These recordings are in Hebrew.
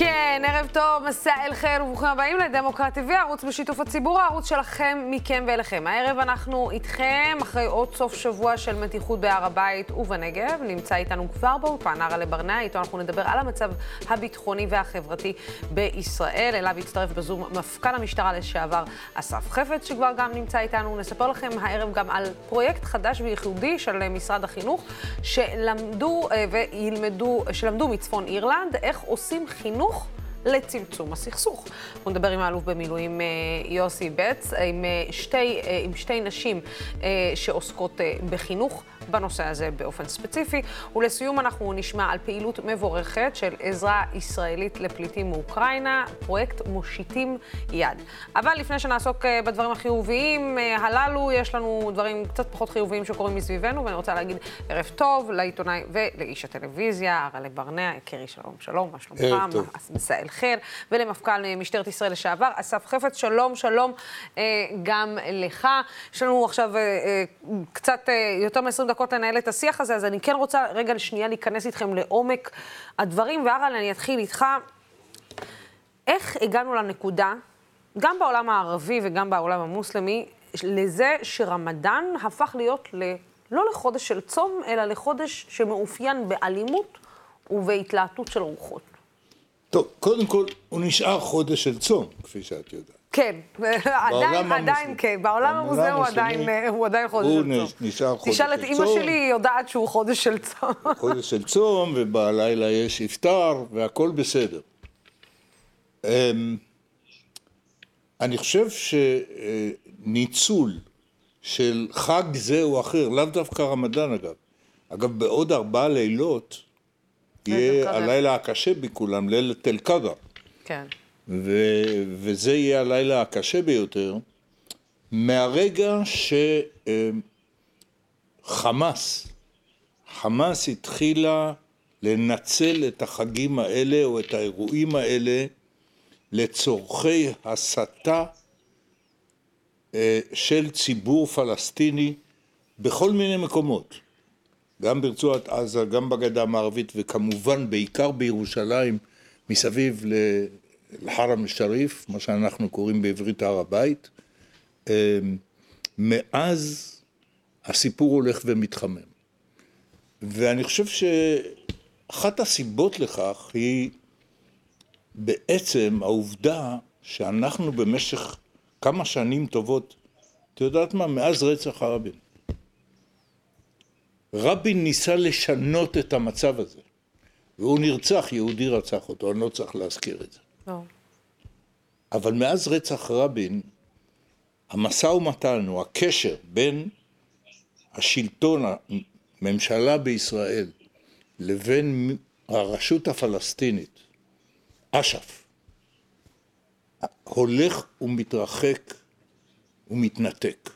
כן, ערב טוב, מסע אל חיל וברוכים הבאים לדמוקרט TV, ערוץ בשיתוף הציבור, הערוץ שלכם, מכם ואליכם. הערב אנחנו איתכם, אחרי עוד סוף שבוע של מתיחות בהר הבית ובנגב. נמצא איתנו כבר באולפן הרלה ברנע, איתו אנחנו נדבר על המצב הביטחוני והחברתי בישראל. אליו הצטרף בזום מפכ"ל המשטרה לשעבר אסף חפץ, שכבר גם נמצא איתנו. נספר לכם הערב גם על פרויקט חדש וייחודי של משרד החינוך, שלמדו אה, וילמדו, שלמדו מצפון אירלנד, איך עושים חינוך. חינוך לצמצום הסכסוך. אנחנו נדבר עם האלוף במילואים אה, יוסי בץ, עם אה, שתי, אה, עם שתי נשים שעוסקות בחינוך. בנושא הזה באופן ספציפי. ולסיום אנחנו נשמע על פעילות מבורכת של עזרה ישראלית לפליטים מאוקראינה, פרויקט מושיטים יד. אבל לפני שנעסוק אה, בדברים החיוביים אה, הללו, יש לנו דברים קצת פחות חיוביים שקורים מסביבנו, ואני רוצה להגיד ערב טוב לעיתונאי ולאיש הטלוויזיה, הרלה ברנע, יקירי שלום, שלום, מה שלומך? מסאל חיר, ולמפכ"ל משטרת ישראל לשעבר, אסף חפץ, שלום, שלום אה, גם לך. יש לנו עכשיו קצת יותר מ-20 דקות. דקות לנהל את השיח הזה, אז אני כן רוצה רגע לשנייה להיכנס איתכם לעומק הדברים, והר"ל, אני אתחיל איתך. איך הגענו לנקודה, גם בעולם הערבי וגם בעולם המוסלמי, לזה שרמדאן הפך להיות ל... לא לחודש של צום, אלא לחודש שמאופיין באלימות ובהתלהטות של רוחות. טוב, קודם כל, הוא נשאר חודש של צום, כפי שאת יודעת. כן, עדיין, עדיין כן, בעולם המוזיאון הוא עדיין, הוא עדיין חודש של צום. הוא נשאר חודש של צום. תשאל את אימא שלי, היא יודעת שהוא חודש של צום. חודש של צום, ובלילה יש iftar, והכל בסדר. אמ, אני חושב שניצול של חג זה או אחר, לאו דווקא רמדאן אגב, אגב בעוד ארבעה לילות, יהיה הלילה הקשה בכולם, ליל תל כבר. כן. ו- וזה יהיה הלילה הקשה ביותר, מהרגע שחמאס, חמאס התחילה לנצל את החגים האלה או את האירועים האלה לצורכי הסתה אה, של ציבור פלסטיני בכל מיני מקומות, גם ברצועת עזה, גם בגדה המערבית וכמובן בעיקר בירושלים מסביב אל-חרם א-שריף, מה שאנחנו קוראים בעברית הר הבית, אמ, מאז הסיפור הולך ומתחמם. ואני חושב שאחת הסיבות לכך היא בעצם העובדה שאנחנו במשך כמה שנים טובות, את יודעת מה, מאז רצח הרבין. רבין ניסה לשנות את המצב הזה, והוא נרצח, יהודי רצח אותו, אני לא צריך להזכיר את זה. לא. אבל מאז רצח רבין, המשא ומתן או הקשר בין השלטון, הממשלה בישראל, לבין הרשות הפלסטינית, אש"ף, הולך ומתרחק ומתנתק.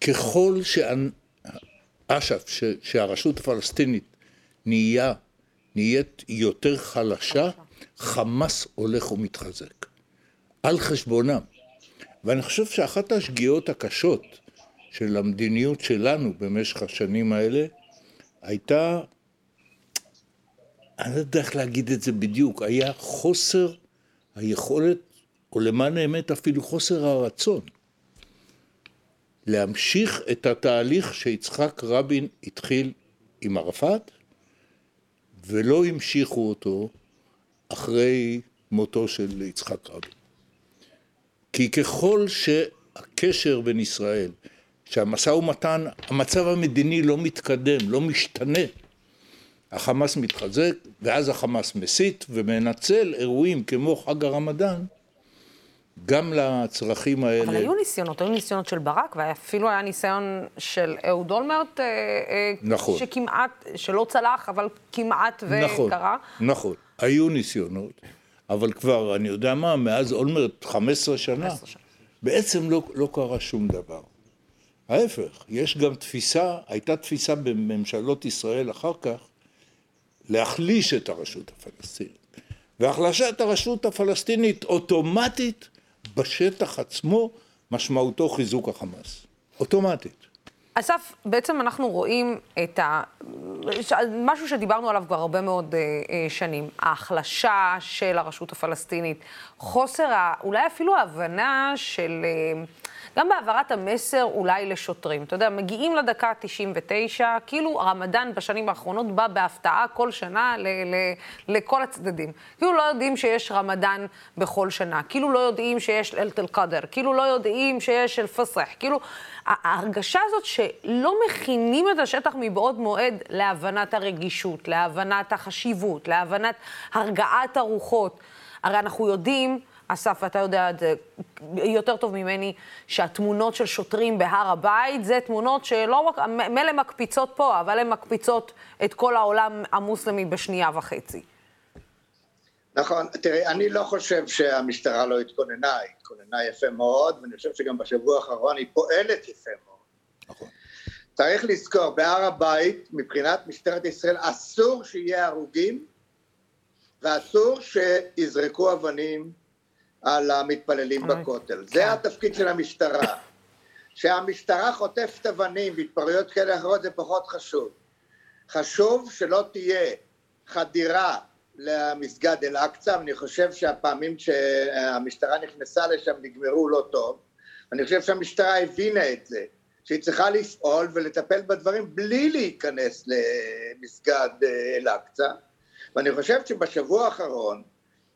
ככל שאש"ף, שהרשות הפלסטינית נהיה, נהיית יותר חלשה, חמאס הולך ומתחזק, על חשבונם. ואני חושב שאחת השגיאות הקשות של המדיניות שלנו במשך השנים האלה הייתה, אני לא יודע איך להגיד את זה בדיוק, היה חוסר היכולת, או למען האמת אפילו חוסר הרצון, להמשיך את התהליך שיצחק רבין התחיל עם ערפאת, ולא המשיכו אותו אחרי מותו של יצחק רבין. כי ככל שהקשר בין ישראל, שהמשא ומתן, המצב המדיני לא מתקדם, לא משתנה, החמאס מתחזק, ואז החמאס מסית ומנצל אירועים כמו חג הרמדאן גם לצרכים האלה. אבל היו ניסיונות, היו ניסיונות של ברק, ואפילו היה ניסיון של אהוד אולמרט, אה, אה, נכון. שכמעט, שלא צלח, אבל כמעט נכון, וקרה. נכון, נכון. היו ניסיונות, אבל כבר, אני יודע מה, מאז אולמרט 15 שנה, 15 שנה. בעצם לא, לא קרה שום דבר. ההפך, יש גם תפיסה, הייתה תפיסה בממשלות ישראל אחר כך, להחליש את הרשות הפלסטינית. והחלשת הרשות הפלסטינית אוטומטית בשטח עצמו משמעותו חיזוק החמאס. אוטומטית. אסף, בעצם אנחנו רואים את משהו שדיברנו עליו כבר הרבה מאוד שנים, ההחלשה של הרשות הפלסטינית, חוסר, אולי אפילו ההבנה של... גם בהעברת המסר אולי לשוטרים. אתה יודע, מגיעים לדקה ה-99, כאילו הרמדאן בשנים האחרונות בא בהפתעה כל שנה ל- ל- לכל הצדדים. כאילו לא יודעים שיש רמדאן בכל שנה, כאילו לא יודעים שיש אלת אל-קאדר, כאילו לא יודעים שיש אל-פסח, כאילו... ההרגשה הזאת שלא מכינים את השטח מבעוד מועד להבנת הרגישות, להבנת החשיבות, להבנת הרגעת הרוחות. הרי אנחנו יודעים... אסף, אתה יודע את זה יותר טוב ממני, שהתמונות של שוטרים בהר הבית זה תמונות שלא רק, מילא מקפיצות פה, אבל הן מקפיצות את כל העולם המוסלמי בשנייה וחצי. נכון, תראי, אני לא חושב שהמשטרה לא התכוננה, היא התכוננה יפה מאוד, ואני חושב שגם בשבוע האחרון היא פועלת יפה מאוד. נכון. צריך לזכור, בהר הבית, מבחינת משטרת ישראל, אסור שיהיה הרוגים, ואסור שיזרקו אבנים על המתפללים בכותל. זה כן. התפקיד של המשטרה. שהמשטרה חוטפת אבנים והתפרעויות כאלה אחרות זה פחות חשוב. חשוב שלא תהיה חדירה למסגד אל-אקצא, ואני חושב שהפעמים שהמשטרה נכנסה לשם נגמרו לא טוב. אני חושב שהמשטרה הבינה את זה, שהיא צריכה לפעול ולטפל בדברים בלי להיכנס למסגד אה, אל-אקצא. ואני חושב שבשבוע האחרון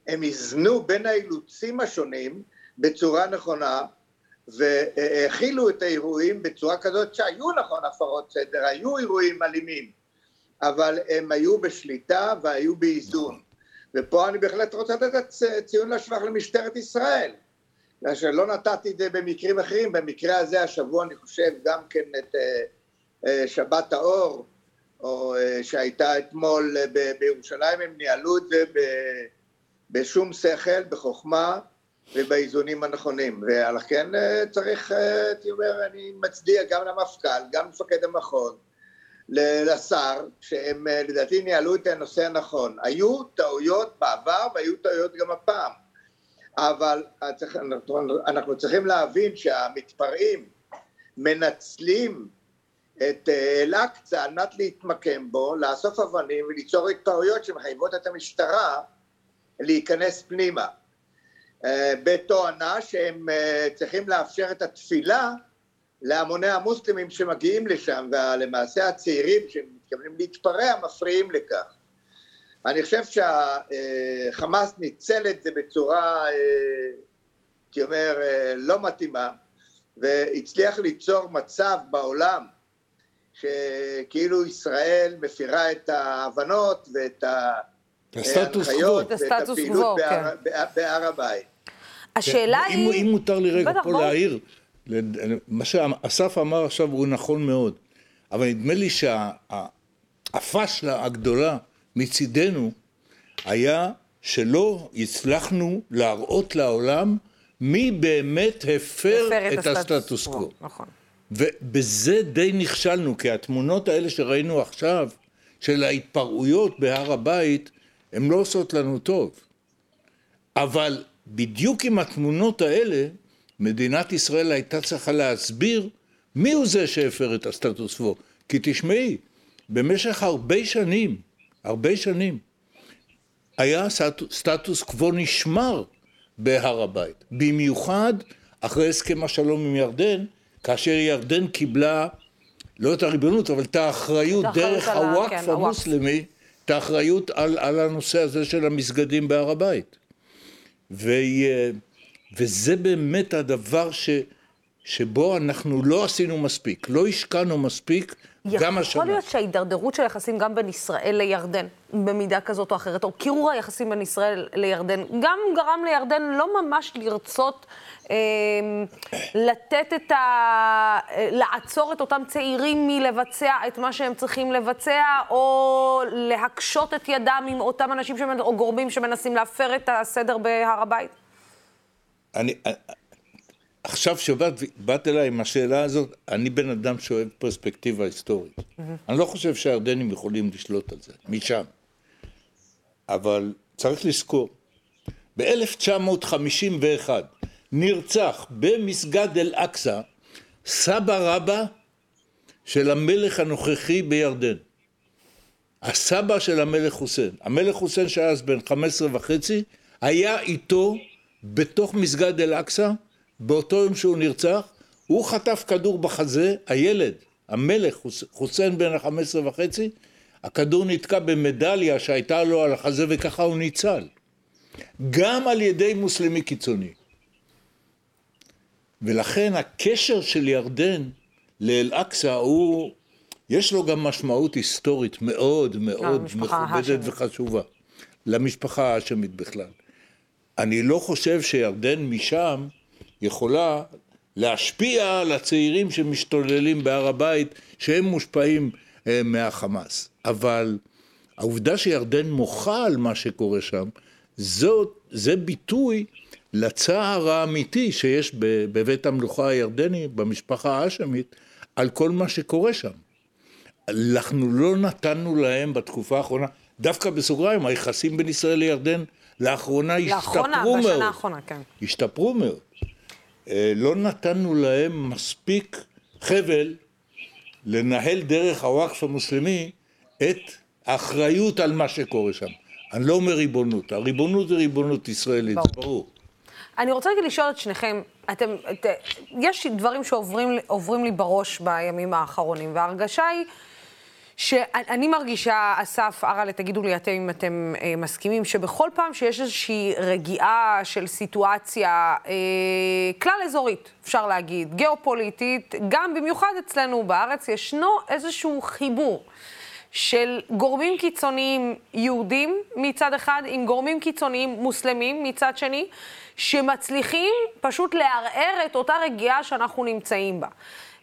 הם איזנו בין האילוצים השונים בצורה נכונה והכילו את האירועים בצורה כזאת שהיו נכון הפרות סדר, היו אירועים אלימים, אבל הם היו בשליטה והיו באיזון. ופה אני בהחלט רוצה לתת ציון לשבח למשטרת ישראל. שלא נתתי את זה במקרים אחרים, במקרה הזה השבוע אני חושב גם כן את אה, אה, שבת האור, או אה, שהייתה אתמול בירושלים, הם ניהלו את זה בשום שכל, בחוכמה ובאיזונים הנכונים. ועל כן אה, צריך, אה, הייתי אומר, אני מצדיע גם למפכ"ל, גם למפקד המחוז, לשר, שהם אה, לדעתי ניהלו את הנושא הנכון. היו טעויות בעבר והיו טעויות גם הפעם, אבל אנחנו צריכים להבין שהמתפרעים מנצלים את אל-אקצא על מנת להתמקם בו, לאסוף אבנים וליצור התפרעויות שמחייבות את המשטרה להיכנס פנימה, אה, בתואנה שהם אה, צריכים לאפשר את התפילה להמוני המוסלמים שמגיעים לשם, ולמעשה הצעירים שמתכוונים להתפרע מפריעים לכך. אני חושב שהחמאס ניצל את זה בצורה, אה, הייתי אומר, לא מתאימה, והצליח ליצור מצב בעולם שכאילו ישראל מפירה את ההבנות ואת ה... הסטטוס קוו. את הסטטוס קוו, כן. בהר הבית. השאלה היא... אם מותר לי רגע פה להעיר, מה שאסף אמר עכשיו הוא נכון מאוד, אבל נדמה לי שהפשלה הגדולה מצידנו היה שלא הצלחנו להראות לעולם מי באמת הפר את הסטטוס קוו. נכון. ובזה די נכשלנו, כי התמונות האלה שראינו עכשיו, של ההתפרעויות בהר הבית, הן לא עושות לנו טוב. אבל בדיוק עם התמונות האלה, מדינת ישראל הייתה צריכה להסביר מי הוא זה שהפר את הסטטוס קוו. כי תשמעי, במשך הרבה שנים, הרבה שנים, היה סטטוס קוו נשמר בהר הבית. במיוחד אחרי הסכם השלום עם ירדן, כאשר ירדן קיבלה לא את הריבונות, אבל את האחריות דרך הוואקף כן, המוסלמי את האחריות על, על הנושא הזה של המסגדים בהר הבית. ו, וזה באמת הדבר ש, שבו אנחנו לא עשינו מספיק, לא השקענו מספיק גם השנה. יכול להיות שההידרדרות של היחסים גם בין ישראל לירדן, במידה כזאת או אחרת, או קירור היחסים בין ישראל לירדן, גם גרם לירדן לא ממש לרצות אמ, לתת את ה... לעצור את אותם צעירים מלבצע את מה שהם צריכים לבצע, או להקשות את ידם עם אותם אנשים שמנ... או גורמים שמנסים להפר את הסדר בהר הבית? אני... עכשיו שבאת אליי עם השאלה הזאת, אני בן אדם שאוהב פרספקטיבה היסטורית. Mm-hmm. אני לא חושב שהירדנים יכולים לשלוט על זה, משם. אבל צריך לזכור, ב-1951, נרצח במסגד אל-אקצא סבא רבא של המלך הנוכחי בירדן. הסבא של המלך חוסיין, המלך חוסיין שהיה אז בן 15 וחצי, היה איתו בתוך מסגד אל-אקצא, באותו יום שהוא נרצח, הוא חטף כדור בחזה, הילד, המלך חוסיין בן ה-15 וחצי, הכדור נתקע במדליה שהייתה לו על החזה וככה הוא ניצל. גם על ידי מוסלמי קיצוני. ולכן הקשר של ירדן לאל-אקצא הוא, יש לו גם משמעות היסטורית מאוד מאוד מכובדת וחשובה. למשפחה האשמית בכלל. אני לא חושב שירדן משם יכולה להשפיע על הצעירים שמשתוללים בהר הבית, שהם מושפעים אה, מהחמאס. אבל העובדה שירדן מוחה על מה שקורה שם, זאת, זה ביטוי לצער האמיתי שיש בבית המלוכה הירדני, במשפחה האשמית, על כל מה שקורה שם. אנחנו לא נתנו להם בתקופה האחרונה, דווקא בסוגריים, היחסים בין ישראל לירדן לאחרונה, לאחרונה השתפרו מאוד. לאחרונה, בשנה האחרונה, כן. השתפרו מאוד. אה, לא נתנו להם מספיק חבל לנהל דרך הוואקף המוסלמי את האחריות על מה שקורה שם. אני לא אומר ריבונות, הריבונות זה ריבונות ישראלית, זה ברור. אני רוצה רגע לשאול את שניכם, אתם, את, יש דברים שעוברים לי בראש בימים האחרונים, וההרגשה היא שאני מרגישה, אסף, אראלה, תגידו לי אתם אם אתם אה, מסכימים, שבכל פעם שיש איזושהי רגיעה של סיטואציה אה, כלל אזורית, אפשר להגיד, גיאופוליטית, גם במיוחד אצלנו בארץ, ישנו איזשהו חיבור. של גורמים קיצוניים יהודים מצד אחד, עם גורמים קיצוניים מוסלמים מצד שני, שמצליחים פשוט לערער את אותה רגיעה שאנחנו נמצאים בה.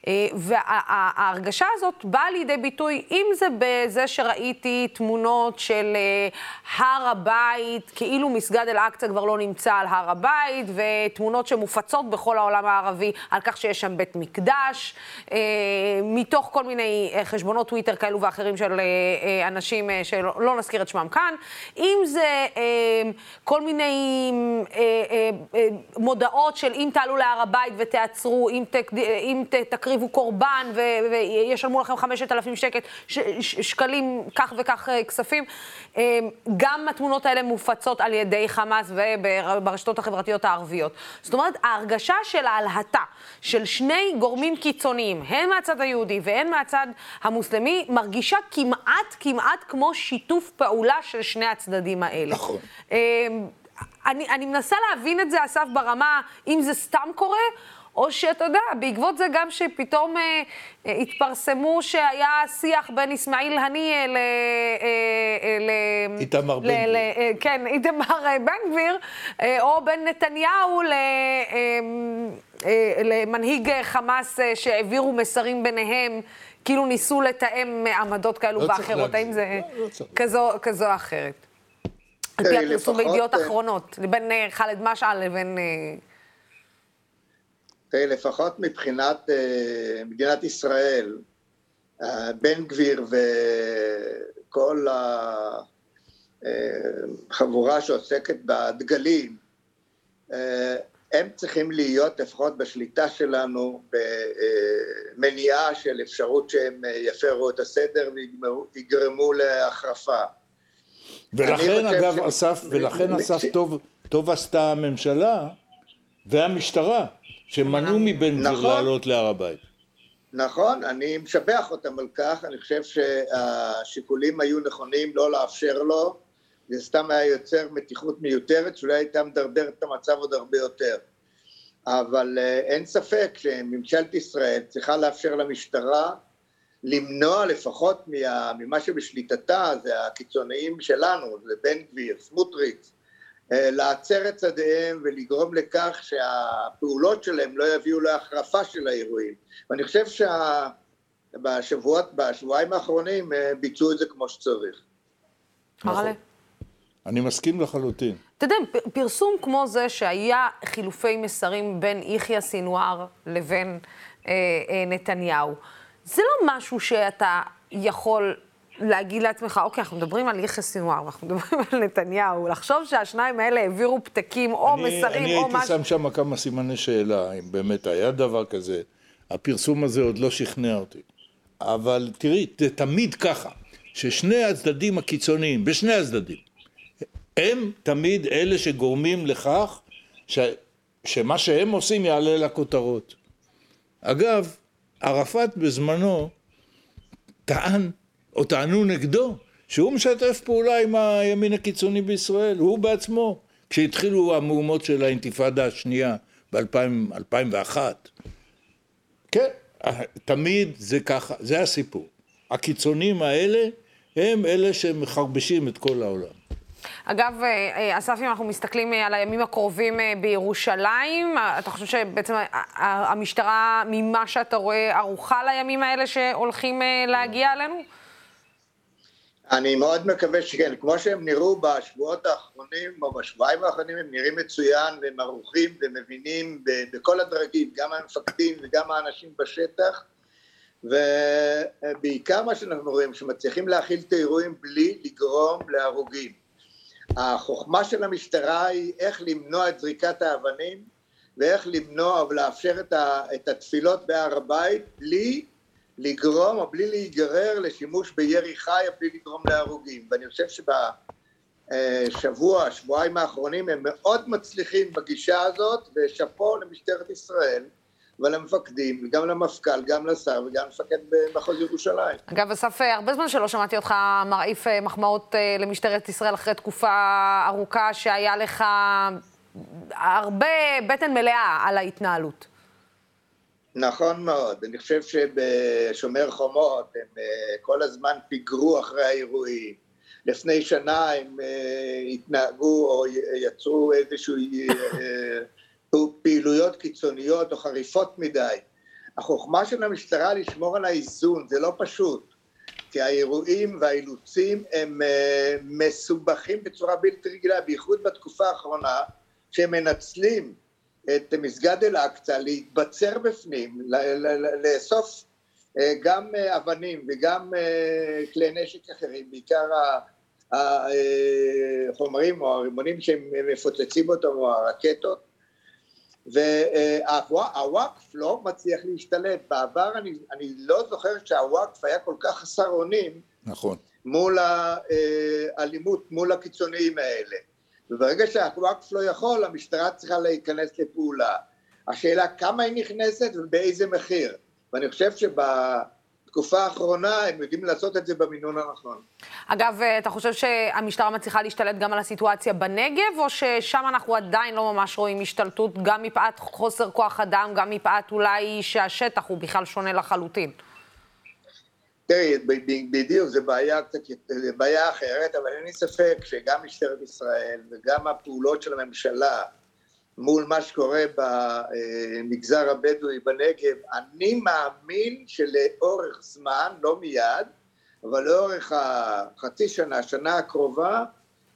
אה, וההרגשה הזאת באה לידי ביטוי, אם זה בזה שראיתי תמונות של אה, הר הבית, כאילו מסגד אל-אקצא כבר לא נמצא על הר הבית, ותמונות שמופצות בכל העולם הערבי על כך שיש שם בית מקדש, אה, מתוך כל מיני חשבונות טוויטר כאלו ואחרים של אנשים שלא נזכיר את שמם כאן, אם זה כל מיני מודעות של אם תעלו להר הבית ותעצרו, אם, אם תקריאו תקריבו קורבן וישלמו לכם 5,000 שקל, ש, ש, שקלים, כך וכך אה, כספים. אה, גם התמונות האלה מופצות על ידי חמאס וברשתות החברתיות הערביות. זאת אומרת, ההרגשה של ההלהטה של שני גורמים קיצוניים, הן מהצד היהודי והן מהצד המוסלמי, מרגישה כמעט, כמעט כמו שיתוף פעולה של שני הצדדים האלה. נכון. אה, אני, אני מנסה להבין את זה, אסף, ברמה, אם זה סתם קורה, או שאתה יודע, בעקבות זה גם שפתאום אה, אה, התפרסמו שהיה שיח בין אסמאעיל הנייה ל... אה, ל... איתמר בן גביר. אה, כן, איתמר אה, בן גביר, אה, או בין נתניהו ל... אה, אה, למנהיג חמאס אה, שהעבירו מסרים ביניהם, כאילו ניסו לתאם עמדות כאלו לא ואחרות. האם זה לא, לא כזו, כזו או אחרת? על פי הפרסום בידיעות אחרונות, בין ח'אלד משעל לבין... לפחות מבחינת uh, מדינת ישראל, uh, בן גביר וכל החבורה שעוסקת בדגלים, uh, הם צריכים להיות לפחות בשליטה שלנו במניעה של אפשרות שהם יפרו את הסדר ויגרמו להחרפה. ולכן אגב ש... אסף, ולכן אסף טוב, טוב עשתה הממשלה והמשטרה שמנעו מבן גביר נכון, לעלות להר הבית. נכון, אני משבח אותם על כך, אני חושב שהשיקולים היו נכונים לא לאפשר לו, זה סתם היה יוצר מתיחות מיותרת שאולי הייתה מדרדרת את המצב עוד הרבה יותר. אבל אה, אין ספק שממשלת ישראל צריכה לאפשר למשטרה למנוע לפחות ממה שבשליטתה, זה הקיצוניים שלנו, זה בן גביר, סמוטריץ', אה, להצר את צעדיהם ולגרום לכך שהפעולות שלהם לא יביאו להחרפה של האירועים. ואני חושב שבשבועות, בשבועיים האחרונים אה, ביצעו את זה כמו שצריך. נכון. אני מסכים לחלוטין. אתה יודע, פרסום כמו זה שהיה חילופי מסרים בין יחיא סינואר לבין אה, אה, נתניהו, זה לא משהו שאתה יכול להגיד לעצמך, אוקיי, אנחנו מדברים על יחיא סינואר, אנחנו מדברים על נתניהו, לחשוב שהשניים האלה העבירו פתקים או אני, מסרים אני או משהו... אני הייתי שם שם כמה סימני שאלה, אם באמת היה דבר כזה. הפרסום הזה עוד לא שכנע אותי. אבל תראי, זה תמיד ככה. ששני הצדדים הקיצוניים, בשני הצדדים, הם תמיד אלה שגורמים לכך ש, שמה שהם עושים יעלה לכותרות. אגב, ערפאת בזמנו טען, או טענו נגדו, שהוא משתף פעולה עם הימין הקיצוני בישראל, הוא בעצמו, כשהתחילו המהומות של האינתיפאדה השנייה ב-2001. כן, תמיד זה ככה, זה הסיפור. הקיצונים האלה הם אלה שמחרבשים את כל העולם. אגב, אה, אה, אסף, אם אנחנו מסתכלים אה, על הימים הקרובים בירושלים, אתה חושב שבעצם המשטרה, ממה שאתה רואה, ערוכה לימים האלה שהולכים להגיע אלינו? אני מאוד מקווה שכן, כמו שהם נראו בשבועות האחרונים, או בשבועיים האחרונים, הם נראים מצוין, והם ערוכים ומבינים בכל הדרגים, גם המפקדים וגם האנשים בשטח, ובעיקר מה שאנחנו רואים, שמצליחים להכיל את האירועים בלי לגרום להרוגים. החוכמה של המשטרה היא איך למנוע את זריקת האבנים ואיך למנוע ולאפשר את, התפילות בהר הבית בלי לגרום או בלי להיגרר לשימוש בירי חי או בלי לגרום להרוגים ואני חושב שבשבוע, שבועיים האחרונים הם מאוד מצליחים בגישה הזאת ושאפו למשטרת ישראל ולמפקדים, וגם למפכ"ל, גם לשר וגם למפקד במחוז ירושלים. אגב, אסף, הרבה זמן שלא שמעתי אותך מרעיף אה, מחמאות אה, למשטרת ישראל אחרי תקופה ארוכה שהיה לך הרבה בטן מלאה על ההתנהלות. נכון מאוד. אני חושב שבשומר חומות הם אה, כל הזמן פיגרו אחרי האירועים. לפני שנה הם התנהגו או יצרו איזשהו פעילויות קיצוניות או חריפות מדי. החוכמה של המשטרה לשמור על האיזון, זה לא פשוט, כי האירועים והאילוצים הם מסובכים בצורה בלתי רגילה, בייחוד בתקופה האחרונה, שהם מנצלים את מסגד אל-אקצא להתבצר בפנים, לאסוף uh, גם uh, אבנים וגם uh, כלי נשק אחרים, בעיקר החומרים או הרימונים שהם מפוצצים אותם או הרקטות, והוואקף לא מצליח להשתלט. בעבר אני, אני לא זוכר שהוואקף היה כל כך חסר אונים נכון. מול האלימות, מול הקיצוניים האלה. וברגע שהוואקף לא יכול, המשטרה צריכה להיכנס לפעולה. השאלה כמה היא נכנסת ובאיזה מחיר. ואני חושב שב... בתקופה האחרונה הם יודעים לעשות את זה במינון הנכון. אגב, אתה חושב שהמשטרה מצליחה להשתלט גם על הסיטואציה בנגב, או ששם אנחנו עדיין לא ממש רואים השתלטות, גם מפאת חוסר כוח אדם, גם מפאת אולי שהשטח הוא בכלל שונה לחלוטין? תראי, בדיוק, זו בעיה בעיה אחרת, אבל אין לי ספק שגם משטרת ישראל וגם הפעולות של הממשלה מול מה שקורה במגזר הבדואי בנגב, אני מאמין שלאורך זמן, לא מיד, אבל לאורך החצי שנה, השנה הקרובה,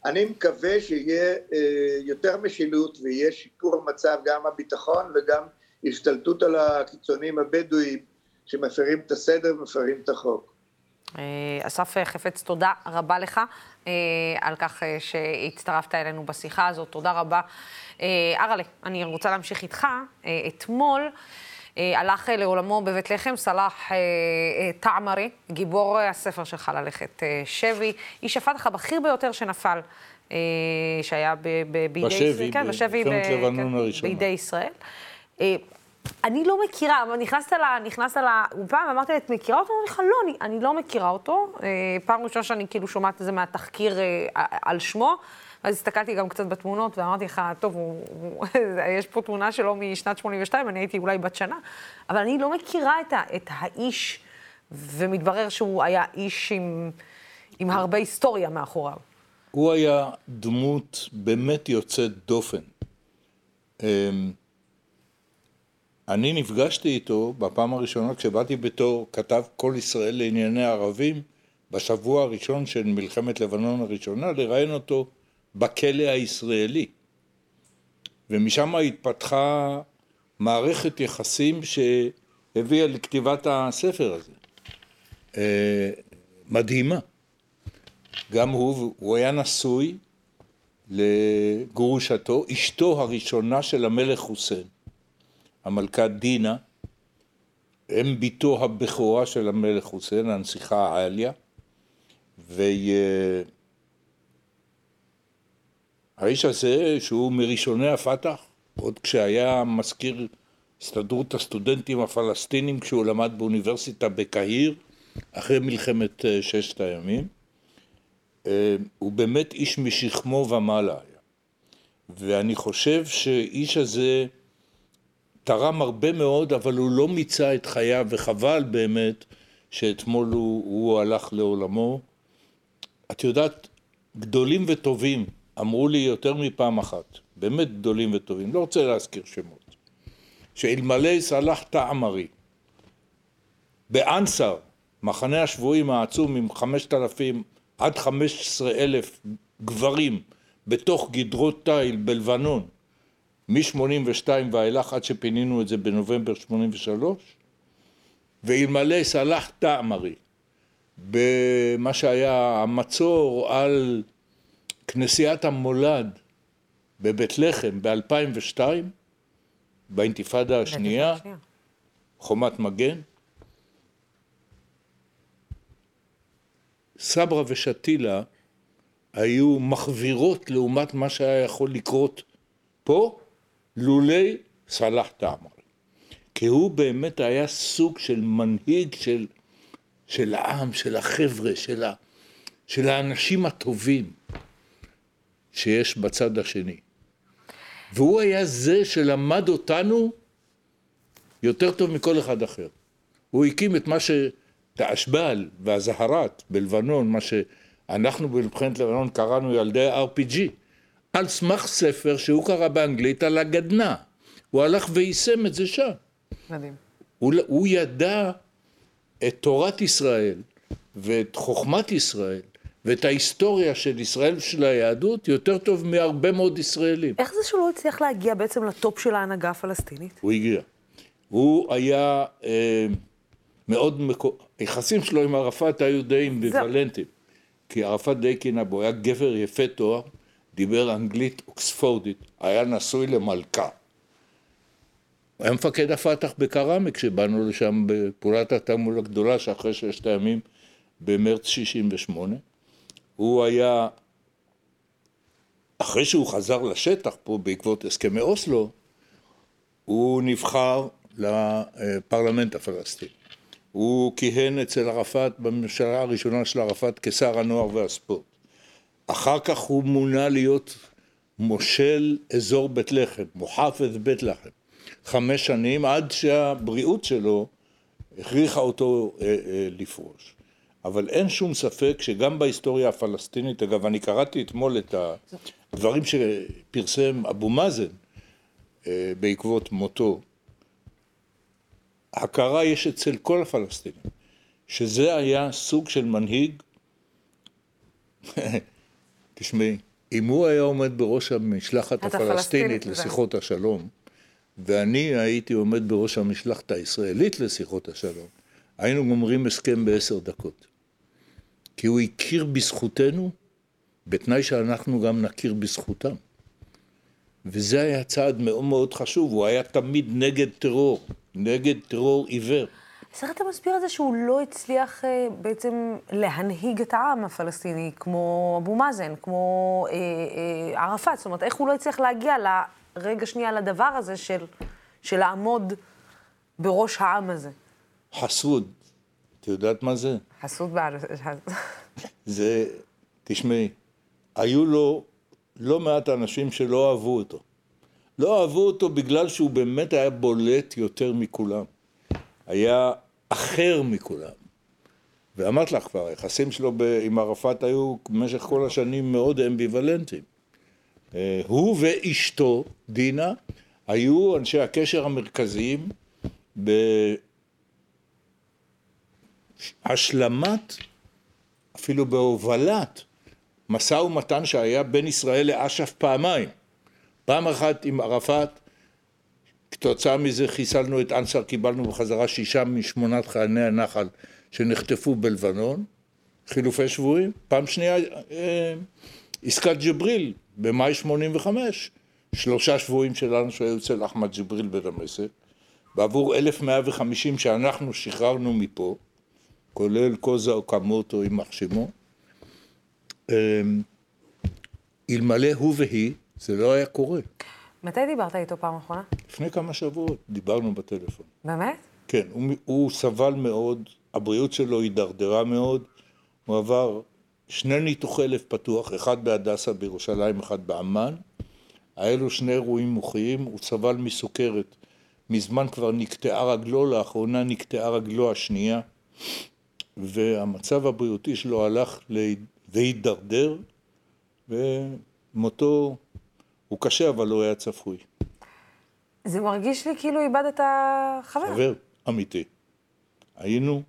אני מקווה שיהיה אה, יותר משילות ויהיה שיפור המצב גם הביטחון וגם השתלטות על הקיצונים הבדואים שמפרים את הסדר ומפרים את החוק. אה, אסף חפץ, תודה רבה לך אה, על כך שהצטרפת אלינו בשיחה הזאת. תודה רבה. אה, אראלה, אני רוצה להמשיך איתך. אה, אתמול אה, הלך לעולמו בבית לחם סלאח טעמרי, גיבור הספר שלך ללכת שבי, איש הפתח הבכיר ביותר שנפל, שהיה בידי ישראל. כן, בשבי, כן, בידי ישראל. אני לא מכירה, אבל נכנסת לאולפן ואמרתי לה, את מכירה אותו? אמרתי לך, לא, אני, אני לא מכירה אותו. פעם ראשונה שאני כאילו שומעת את זה מהתחקיר על שמו. אז הסתכלתי גם קצת בתמונות ואמרתי לך, טוב, הוא, הוא, יש פה תמונה שלו משנת 82, אני הייתי אולי בת שנה, אבל אני לא מכירה את, ה, את האיש, ומתברר שהוא היה איש עם, עם הרבה היסטוריה מאחוריו. הוא היה דמות באמת יוצאת דופן. אני נפגשתי איתו בפעם הראשונה כשבאתי בתור כתב כל ישראל לענייני ערבים בשבוע הראשון של מלחמת לבנון הראשונה, לראיין אותו בכלא הישראלי. ומשם התפתחה מערכת יחסים שהביאה לכתיבת הספר הזה. אה, מדהימה. גם הוא, הוא היה נשוי לגרושתו, אשתו הראשונה של המלך חוסיין, המלכה דינה, אם בתו הבכורה של המלך חוסיין, הנסיכה עליה, והאיש הזה, שהוא מראשוני הפת"ח, עוד כשהיה מזכיר הסתדרות הסטודנטים הפלסטינים כשהוא למד באוניברסיטה בקהיר אחרי מלחמת אה, ששת הימים. אה, הוא באמת איש משכמו ומעלה היה. ואני חושב שאיש הזה תרם הרבה מאוד, אבל הוא לא מיצה את חייו, וחבל באמת שאתמול הוא, הוא הלך לעולמו. את יודעת, גדולים וטובים אמרו לי יותר מפעם אחת, באמת גדולים וטובים, לא רוצה להזכיר שמות, שאלמלא סלח תעמרי באנסר, מחנה השבויים העצום עם חמשת אלפים עד חמש עשרה אלף גברים בתוך גדרות תיל בלבנון מ-82 ואילך עד שפינינו את זה בנובמבר 83 ואלמלא סלח תעמרי במה שהיה המצור על כנסיית המולד בבית לחם ב-2002 באינתיפאדה השנייה, חומת מגן. סברה ושתילה היו מחווירות לעומת מה שהיה יכול לקרות פה, לולי סלאח תעמרי. כי הוא באמת היה סוג של מנהיג של, של העם, של החבר'ה, של, ה, של האנשים הטובים שיש בצד השני. והוא היה זה שלמד אותנו יותר טוב מכל אחד אחר. הוא הקים את מה שתאשבל והזהרת בלבנון, מה שאנחנו במלחמת לבנון קראנו ילדי RPG, על סמך ספר שהוא קרא באנגלית על הגדנ"ע. הוא הלך ויישם את זה שם. מדהים. הוא, הוא ידע את תורת ישראל ואת חוכמת ישראל ואת ההיסטוריה של ישראל ושל היהדות יותר טוב מהרבה מאוד ישראלים. איך זה שהוא לא הצליח להגיע בעצם לטופ של ההנהגה הפלסטינית? הוא הגיע. הוא היה אה, מאוד מקו... היחסים שלו עם ערפאת היו די אמביוולנטיים. כי ערפאת די קינה בו, היה גבר יפה תואר, דיבר אנגלית אוקספורדית, היה נשוי למלכה. הוא היה מפקד הפת"ח בקראמה כשבאנו לשם בפעולת התעמול הגדולה שאחרי ששת הימים במרץ 68. הוא היה, אחרי שהוא חזר לשטח פה בעקבות הסכמי אוסלו, הוא נבחר לפרלמנט הפלסטיני. הוא כיהן אצל ערפאת בממשלה הראשונה של ערפאת כשר הנוער והספורט. אחר כך הוא מונה להיות מושל אזור בית לחם, מוחפז בית לחם. חמש שנים עד שהבריאות שלו הכריחה אותו אה, אה, לפרוש. אבל אין שום ספק שגם בהיסטוריה הפלסטינית, אגב, אני קראתי אתמול את הדברים שפרסם אבו מאזן אה, בעקבות מותו. הכרה יש אצל כל הפלסטינים, שזה היה סוג של מנהיג, תשמעי, אם הוא היה עומד בראש המשלחת הפלסטינית לשיחות השלום, ואני הייתי עומד בראש המשלחת הישראלית לשיחות השלום, היינו גומרים הסכם בעשר דקות. כי הוא הכיר בזכותנו, בתנאי שאנחנו גם נכיר בזכותם. וזה היה צעד מאוד מאוד חשוב, הוא היה תמיד נגד טרור, נגד טרור עיוור. אז איך אתה מסביר את זה שהוא לא הצליח אה, בעצם להנהיג את העם הפלסטיני, כמו אבו מאזן, כמו אה, אה, ערפאת? זאת אומרת, איך הוא לא הצליח להגיע לרגע שנייה לדבר הזה של, של לעמוד בראש העם הזה? חסוד. את יודעת מה זה? חסות בערבית. זה, תשמעי, היו לו לא מעט אנשים שלא אהבו אותו. לא אהבו אותו בגלל שהוא באמת היה בולט יותר מכולם. היה אחר מכולם. ואמרת לך כבר, היחסים שלו עם ערפאת היו במשך כל השנים מאוד אמביוולנטיים. אה, הוא ואשתו, דינה, היו אנשי הקשר המרכזיים בהשלמת, אפילו בהובלת, משא ומתן שהיה בין ישראל לאש"ף פעמיים. פעם אחת עם ערפאת, כתוצאה מזה חיסלנו את אנסר, קיבלנו בחזרה שישה משמונת חיילי הנחל שנחטפו בלבנון, חילופי שבויים. פעם שנייה, אה, עסקת ג'בריל במאי 85, שלושה שבויים שלנו שהיו אצל אחמד ג'בריל בדמשק, בעבור 1,150 שאנחנו שחררנו מפה, כולל קוזה אוקמוטו יימח שמו, אלמלא הוא והיא, זה לא היה קורה. מתי דיברת איתו פעם אחרונה? לפני כמה שבועות דיברנו בטלפון. באמת? כן, הוא, הוא סבל מאוד, הבריאות שלו הידרדרה מאוד, הוא עבר שני ניתוחי לב פתוח, אחד בהדסה בירושלים, אחד באמ"ן. היה לו שני אירועים מוחיים, הוא סבל מסוכרת. מזמן כבר נקטעה רגלו, לאחרונה נקטעה רגלו השנייה, והמצב הבריאותי שלו הלך והידרדר, ומותו הוא קשה, אבל לא היה צפוי. זה מרגיש לי כאילו איבדת חבר. חבר אמיתי. היינו,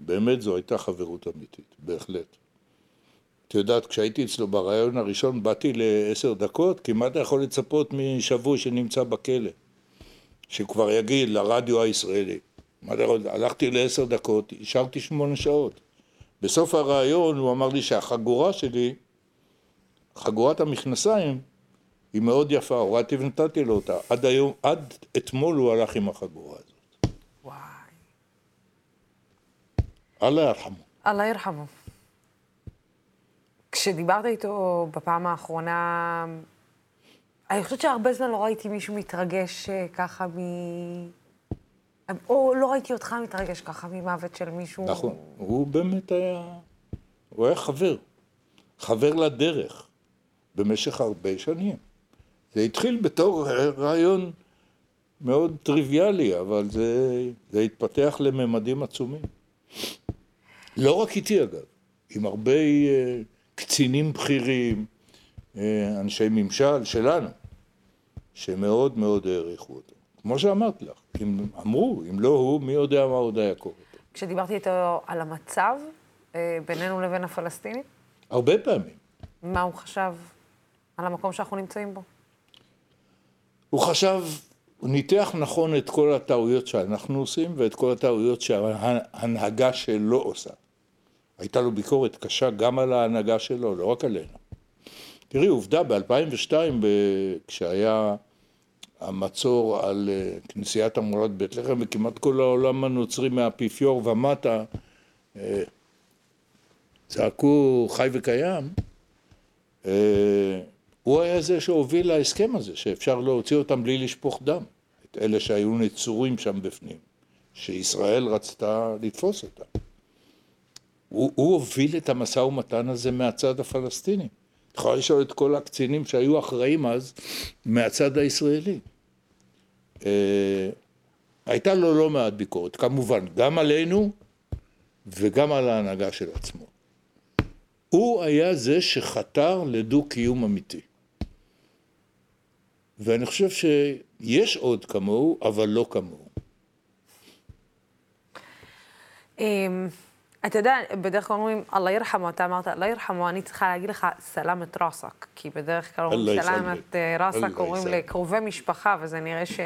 באמת זו הייתה חברות אמיתית, בהחלט. את יודעת, כשהייתי אצלו בריאיון הראשון, באתי לעשר דקות, כי מה אתה יכול לצפות משבוי שנמצא בכלא? שכבר יגיד לרדיו הישראלי. הלכתי לעשר דקות, השארתי שמונה שעות. בסוף הריאיון הוא אמר לי שהחגורה שלי, חגורת המכנסיים, היא מאוד יפה, הורדתי ונתתי לו אותה. עד היום, עד אתמול הוא הלך עם החגורה הזאת. וואי. אללה ירחמו. אללה ירחמו. כשדיברת איתו בפעם האחרונה, אני חושבת שהרבה זמן לא ראיתי מישהו מתרגש אה, ככה מ... או לא ראיתי אותך מתרגש ככה ממוות של מישהו. נכון, הוא באמת היה... הוא היה חבר. חבר לדרך, במשך הרבה שנים. זה התחיל בתור רעיון מאוד טריוויאלי, אבל זה, זה התפתח לממדים עצומים. לא רק איתי אגב, עם הרבה uh, קצינים בכירים, uh, אנשי ממשל שלנו, שמאוד מאוד העריכו אותו. כמו שאמרת לך, אם אמרו, אם לא הוא, מי יודע מה עוד היה קורה. כשדיברתי איתו על המצב uh, בינינו לבין הפלסטינים? הרבה פעמים. מה הוא חשב על המקום שאנחנו נמצאים בו? הוא חשב, הוא ניתח נכון את כל הטעויות שאנחנו עושים ואת כל הטעויות שההנהגה שלו עושה. הייתה לו ביקורת קשה גם על ההנהגה שלו, לא רק עלינו. תראי, עובדה, ב-2002, כשהיה המצור על אה, כנסיית המולד בית לחם, וכמעט כל העולם הנוצרי מהאפיפיור ומטה אה, צעקו חי וקיים, אה, הוא היה זה שהוביל להסכם הזה, שאפשר להוציא אותם בלי לשפוך דם, את אלה שהיו נצורים שם בפנים, שישראל רצתה לתפוס אותם. הוא, הוא הוביל את המשא ומתן הזה מהצד הפלסטיני. את יכולה לשאול את כל הקצינים שהיו אחראים אז מהצד הישראלי. אה, הייתה לו לא מעט ביקורת, כמובן, גם עלינו וגם על ההנהגה של עצמו. הוא היה זה שחתר לדו-קיום אמיתי. ואני חושב שיש עוד כמוהו, אבל לא כמוהו. אמ, אתה יודע, בדרך כלל אומרים, אללה ירחמו, אתה אמרת, אללה ירחמו, אני צריכה להגיד לך, סלאמת ראסק. כי בדרך כלל אומרים, סלאמת אה, ראסק, אומרים לקרובי משפחה, וזה נראה ש...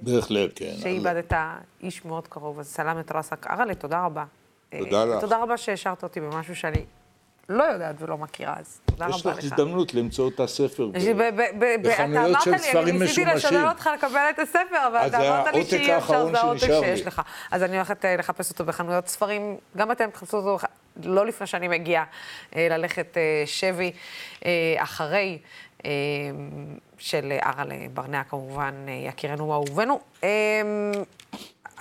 בהחלט, כן. שאיבדת איש מאוד קרוב, אז סלאמת ראסק. אראלה, תודה רבה. תודה לך. תודה רבה שהשארת אותי במשהו שאני לא יודעת ולא מכירה, אז תודה רבה לך. יש לך הזדמנות למצוא את הספר בחנויות של ספרים משומשים. אני ניסיתי לשדל אותך לקבל את הספר, אבל אתה אמרת לי שאי אפשר, זה העותק שיש לך. אז אני הולכת אה, לחפש אותו בחנויות ספרים, גם אתם תחפשו אותו, לא לפני שאני מגיעה אה, ללכת אה, שבי אחרי. של אראלה ברנע, כמובן, יקירנו ואהובנו.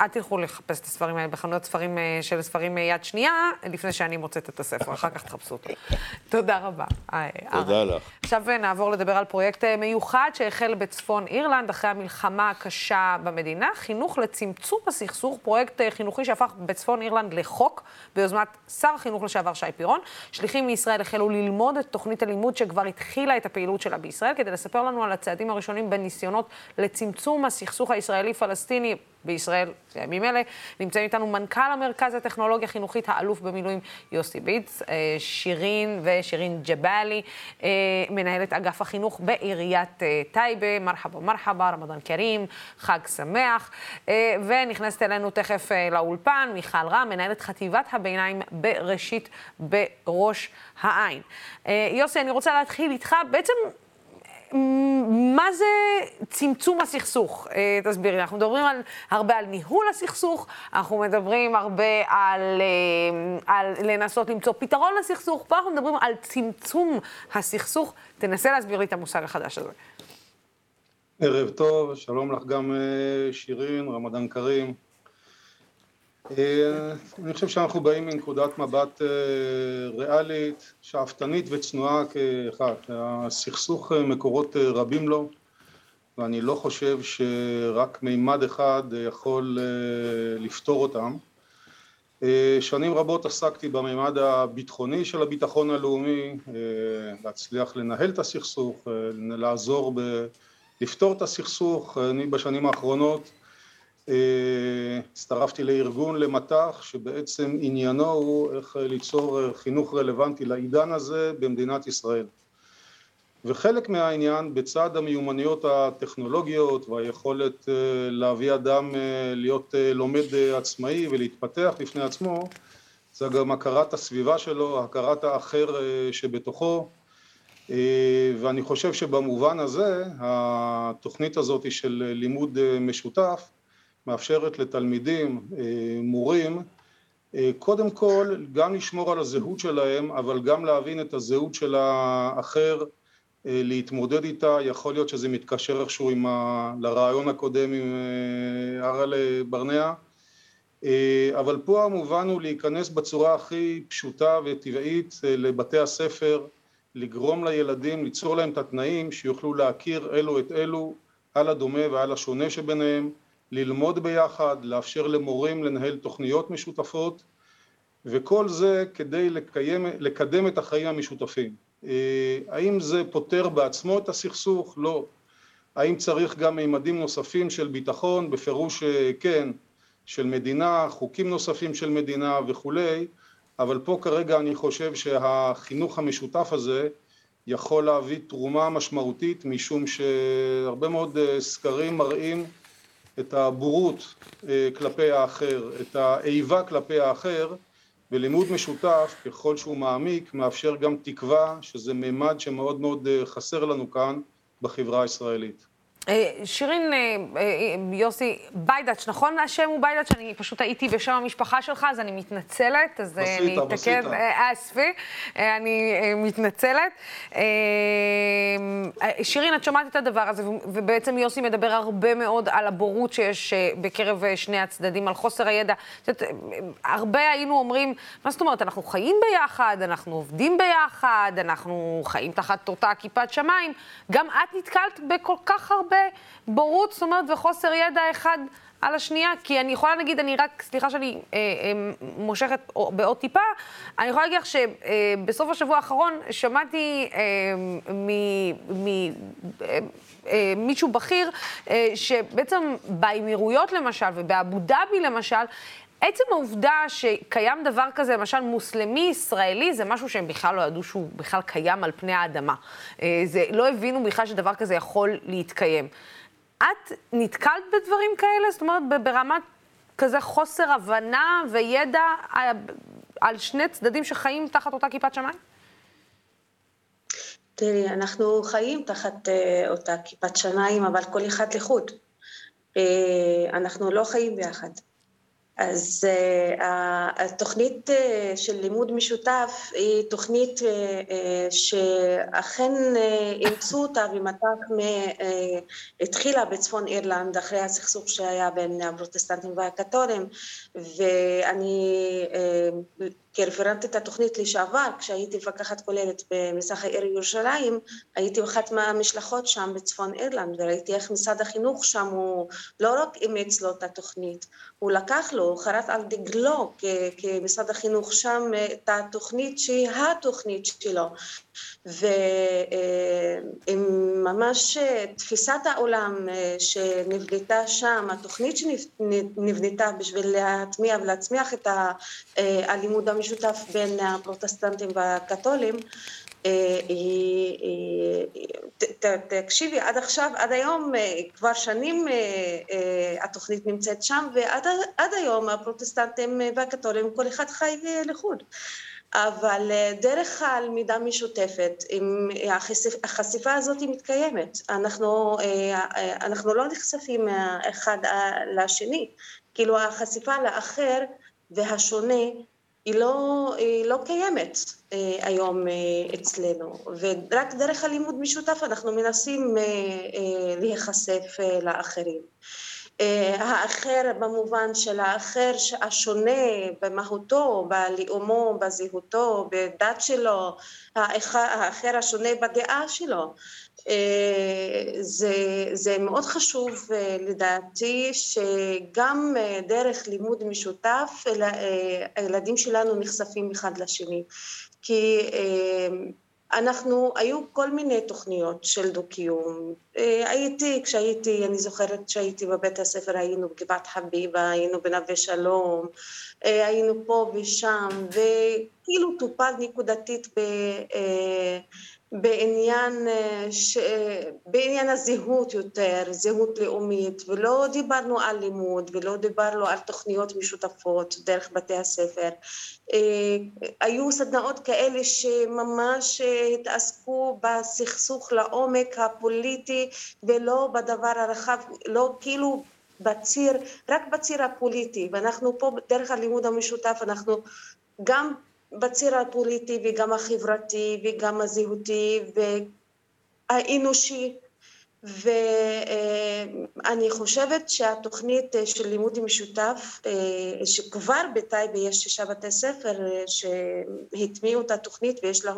אל תלכו לחפש את הספרים האלה בחנויות ספרים אה, של ספרים אה, יד שנייה, לפני שאני מוצאת את הספר, אחר כך תחפשו אותו. תודה רבה. אה, תודה לך. עכשיו נעבור לדבר על פרויקט מיוחד שהחל בצפון אירלנד אחרי המלחמה הקשה במדינה, חינוך לצמצום הסכסוך, פרויקט חינוכי שהפך בצפון אירלנד לחוק, ביוזמת שר החינוך לשעבר שי פירון. שליחים מישראל החלו ללמוד את תוכנית הלימוד שכבר התחילה את הפעילות שלה בישראל, כדי לספר לנו על הצעדים הראשונים בניסיונות לצמצום הסכסוך הישראלי-פלסטיני בישראל בימים אלה. נמצאים איתנו מנכ"ל המרכז לטכנולוגיה חינוכית, האלוף במילואים יוסי ביץ, אה, שירין ושירין ג'באלי, אה, מנהלת אגף החינוך בעיריית אה, טייבה, מרחבה מרחבה, רמדאן כרים, חג שמח, ונכנסת אלינו תכף לאולפן, מיכל רם, מנהלת חטיבת הביניים בראשית בראש העין. יוסי, אני רוצה להתחיל איתך, בעצם מה זה צמצום הסכסוך? אה, תסבירי, אנחנו מדברים על, הרבה על ניהול הסכסוך, אנחנו מדברים הרבה על, אה, על לנסות למצוא פתרון לסכסוך, פה אנחנו מדברים על צמצום הסכסוך. תנסה להסביר לי את המושג החדש הזה. ערב טוב, שלום לך גם אה, שירין, רמדאן כרים. אה, אני חושב שאנחנו באים מנקודת מבט אה, ריאלית, שאפתנית וצנועה כאחד. הסכסוך מקורות רבים לו, ואני לא חושב שרק מימד אחד יכול לפתור אותם. שנים רבות עסקתי במימד הביטחוני של הביטחון הלאומי, להצליח לנהל את הסכסוך, לעזור ב... לפתור את הסכסוך. אני בשנים האחרונות אה, הצטרפתי לארגון למט"ח שבעצם עניינו הוא איך ליצור חינוך רלוונטי לעידן הזה במדינת ישראל. וחלק מהעניין בצד המיומנויות הטכנולוגיות והיכולת אה, להביא אדם אה, להיות לומד עצמאי ולהתפתח בפני עצמו זה גם הכרת הסביבה שלו, הכרת האחר שבתוכו אה, ואני חושב שבמובן הזה התוכנית הזאת של לימוד אה, משותף מאפשרת לתלמידים, אה, מורים, קודם כל גם לשמור על הזהות שלהם אבל גם להבין את הזהות של האחר, להתמודד איתה, יכול להיות שזה מתקשר איכשהו עם ה... לרעיון הקודם עם אראל ברנע. אבל פה המובן הוא להיכנס בצורה הכי פשוטה וטבעית לבתי הספר לגרום לילדים, ליצור להם את התנאים שיוכלו להכיר אלו את אלו על הדומה ועל השונה שביניהם, ללמוד ביחד, לאפשר למורים לנהל תוכניות משותפות וכל זה כדי לקיים, לקדם את החיים המשותפים. אה, האם זה פותר בעצמו את הסכסוך? לא. האם צריך גם מימדים נוספים של ביטחון? בפירוש אה, כן, של מדינה, חוקים נוספים של מדינה וכולי, אבל פה כרגע אני חושב שהחינוך המשותף הזה יכול להביא תרומה משמעותית משום שהרבה מאוד אה, סקרים מראים את הבורות אה, כלפי האחר, את האיבה כלפי האחר ולימוד משותף ככל שהוא מעמיק מאפשר גם תקווה שזה מימד שמאוד מאוד אה, חסר לנו כאן בחברה הישראלית. אה, שירין, אה, אה, יוסי, ביידאץ', נכון השם הוא ביידאץ'? אני פשוט הייתי בשם המשפחה שלך, אז אני מתנצלת. אז בסיטה, אני אתקן... בסיטה. אספי, אני מתנצלת. שירין, את שומעת את הדבר הזה, ובעצם יוסי מדבר הרבה מאוד על הבורות שיש בקרב שני הצדדים, על חוסר הידע. זאת הרבה היינו אומרים, מה זאת אומרת, אנחנו חיים ביחד, אנחנו עובדים ביחד, אנחנו חיים תחת אותה כיפת שמיים. גם את נתקלת בכל כך הרבה... בורות, זאת אומרת, וחוסר ידע אחד על השנייה, כי אני יכולה להגיד, אני רק, סליחה שאני אה, אה, מושכת בעוד טיפה, אני יכולה להגיד לך שבסוף השבוע האחרון שמעתי אה, ממישהו אה, אה, בכיר, אה, שבעצם באמירויות למשל ובאבו דאבי למשל, עצם העובדה שקיים דבר כזה, למשל מוסלמי ישראלי, זה משהו שהם בכלל לא ידעו שהוא בכלל קיים על פני האדמה. אה, זה, לא הבינו בכלל שדבר כזה יכול להתקיים. את נתקלת בדברים כאלה? זאת אומרת, ברמת כזה חוסר הבנה וידע אה, על שני צדדים שחיים תחת אותה כיפת שמיים? תראי, אנחנו חיים תחת uh, אותה כיפת שמיים, אבל כל אחד לחוד. Uh, אנחנו לא חיים ביחד. אז uh, התוכנית uh, של לימוד משותף היא תוכנית uh, שאכן אימצו אותה ומט"ח uh, התחילה בצפון אירלנד אחרי הסכסוך שהיה בין הפרוטסטנטים והקתולים ואני כרפרנטית התוכנית לשעבר, כשהייתי מפקחת כוללת במזרח העיר ירושלים, הייתי אחת מהמשלחות שם בצפון אירלנד, וראיתי איך משרד החינוך שם הוא לא רק אימץ לו את התוכנית, הוא לקח לו, הוא חרט על דגלו כמשרד החינוך שם את התוכנית שהיא התוכנית שלו. ועם ממש תפיסת העולם שנבנתה שם, התוכנית שנבנתה בשביל להטמיע ולהצמיח את הלימוד המשותף בין הפרוטסטנטים והקתולים, תקשיבי, עד עכשיו, עד היום, כבר שנים התוכנית נמצאת שם, ועד היום הפרוטסטנטים והקתולים, כל אחד חי לחוד. אבל אה, דרך הלמידה משותפת, החשיפה הזאת מתקיימת, אנחנו, אנחנו לא נחשפים אחד לשני, כאילו החשיפה לאחר והשונה היא לא, היא לא קיימת אה, היום אה, אצלנו, ורק דרך הלימוד משותף אנחנו מנסים אה, להיחשף לאחרים. האחר במובן של האחר השונה במהותו, בלאומו, בזהותו, בדת שלו, האחר השונה בדעה שלו. אה, זה, זה מאוד חשוב אה, לדעתי שגם אה, דרך לימוד משותף הילדים שלנו נחשפים אחד לשני כי אנחנו, היו כל מיני תוכניות של דו-קיום. הייתי, כשהייתי, אני זוכרת שהייתי בבית הספר, היינו בגבעת חביבה, היינו בנווה שלום, היינו פה ושם, וכאילו טופל נקודתית ב... בעניין, אה, ש... בעניין הזהות יותר, זהות לאומית, ולא דיברנו על לימוד ולא דיברנו על תוכניות משותפות דרך בתי הספר. אה, היו סדנאות כאלה שממש התעסקו בסכסוך לעומק הפוליטי ולא בדבר הרחב, לא כאילו בציר, רק בציר הפוליטי, ואנחנו פה דרך הלימוד המשותף אנחנו גם בציר הפוליטי וגם החברתי וגם הזהותי והאנושי. ואני חושבת שהתוכנית של לימוד משותף שכבר בטייבה יש שישה בתי ספר שהטמיעו את התוכנית ויש להם,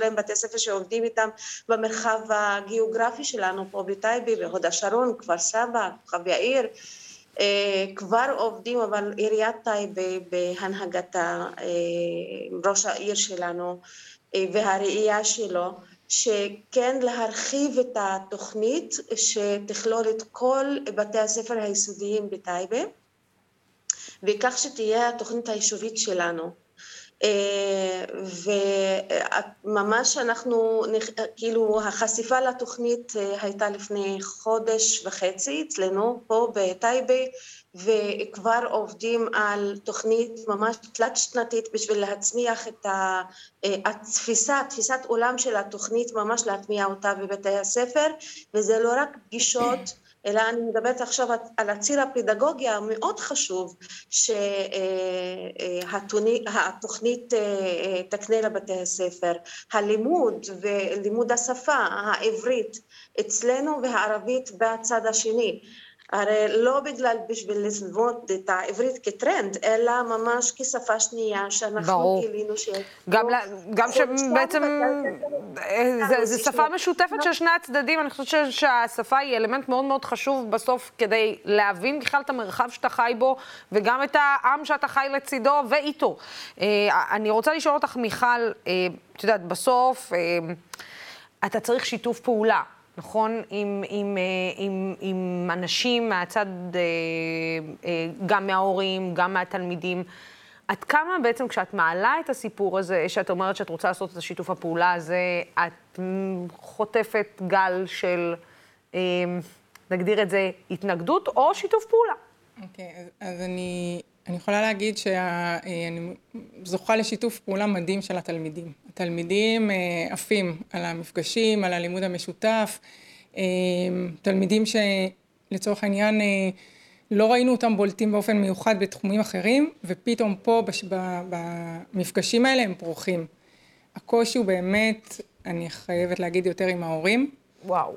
להם בתי ספר שעובדים איתם במרחב הגיאוגרפי שלנו פה בטייבה, בהוד השרון, כפר סבא, כוכב יאיר כבר עובדים, אבל עיריית טייבה בהנהגתה, אה, ראש העיר שלנו אה, והראייה שלו, שכן להרחיב את התוכנית שתכלול את כל בתי הספר היסודיים בטייבה וכך שתהיה התוכנית היישובית שלנו. אה, וממש אנחנו, כאילו החשיפה לתוכנית אה, הייתה לפני חודש וחצי אצלנו פה בטייבה וכבר עובדים על תוכנית ממש תלת שנתית בשביל להצמיח את אה, התפיסה, תפיסת עולם של התוכנית, ממש להטמיע אותה בבתי הספר וזה לא רק פגישות אלא אני מדברת עכשיו על הציר הפדגוגי המאוד חשוב שהתוכנית אה, אה, תקנה לבתי הספר. הלימוד ולימוד השפה העברית אצלנו והערבית בצד השני. הרי לא בגלל בשביל ללמוד את העברית כטרנד, אלא ממש כשפה שנייה שאנחנו ברור. גילינו ש... גם, לה, גם שבעצם אה, זה שפה משותפת של שני הצדדים, אני חושבת שהשפה היא אלמנט מאוד מאוד חשוב בסוף כדי להבין בכלל את המרחב שאתה חי בו, וגם את העם שאתה חי לצידו ואיתו. אה, אני רוצה לשאול אותך, מיכל, אה, את יודעת, בסוף אתה צריך שיתוף פעולה. נכון? עם, עם, אה, עם, עם אנשים מהצד, אה, אה, גם מההורים, גם מהתלמידים. עד כמה בעצם כשאת מעלה את הסיפור הזה, שאת אומרת שאת רוצה לעשות את השיתוף הפעולה הזה, את חוטפת גל של, נגדיר את זה, התנגדות או שיתוף פעולה? אוקיי, okay, אז, אז אני, אני יכולה להגיד שאני זוכה לשיתוף פעולה מדהים של התלמידים. התלמידים אה, עפים על המפגשים, על הלימוד המשותף, אה, תלמידים שלצורך העניין אה, לא ראינו אותם בולטים באופן מיוחד בתחומים אחרים, ופתאום פה בש... במפגשים האלה הם פורחים. הקושי הוא באמת, אני חייבת להגיד יותר עם ההורים. וואו.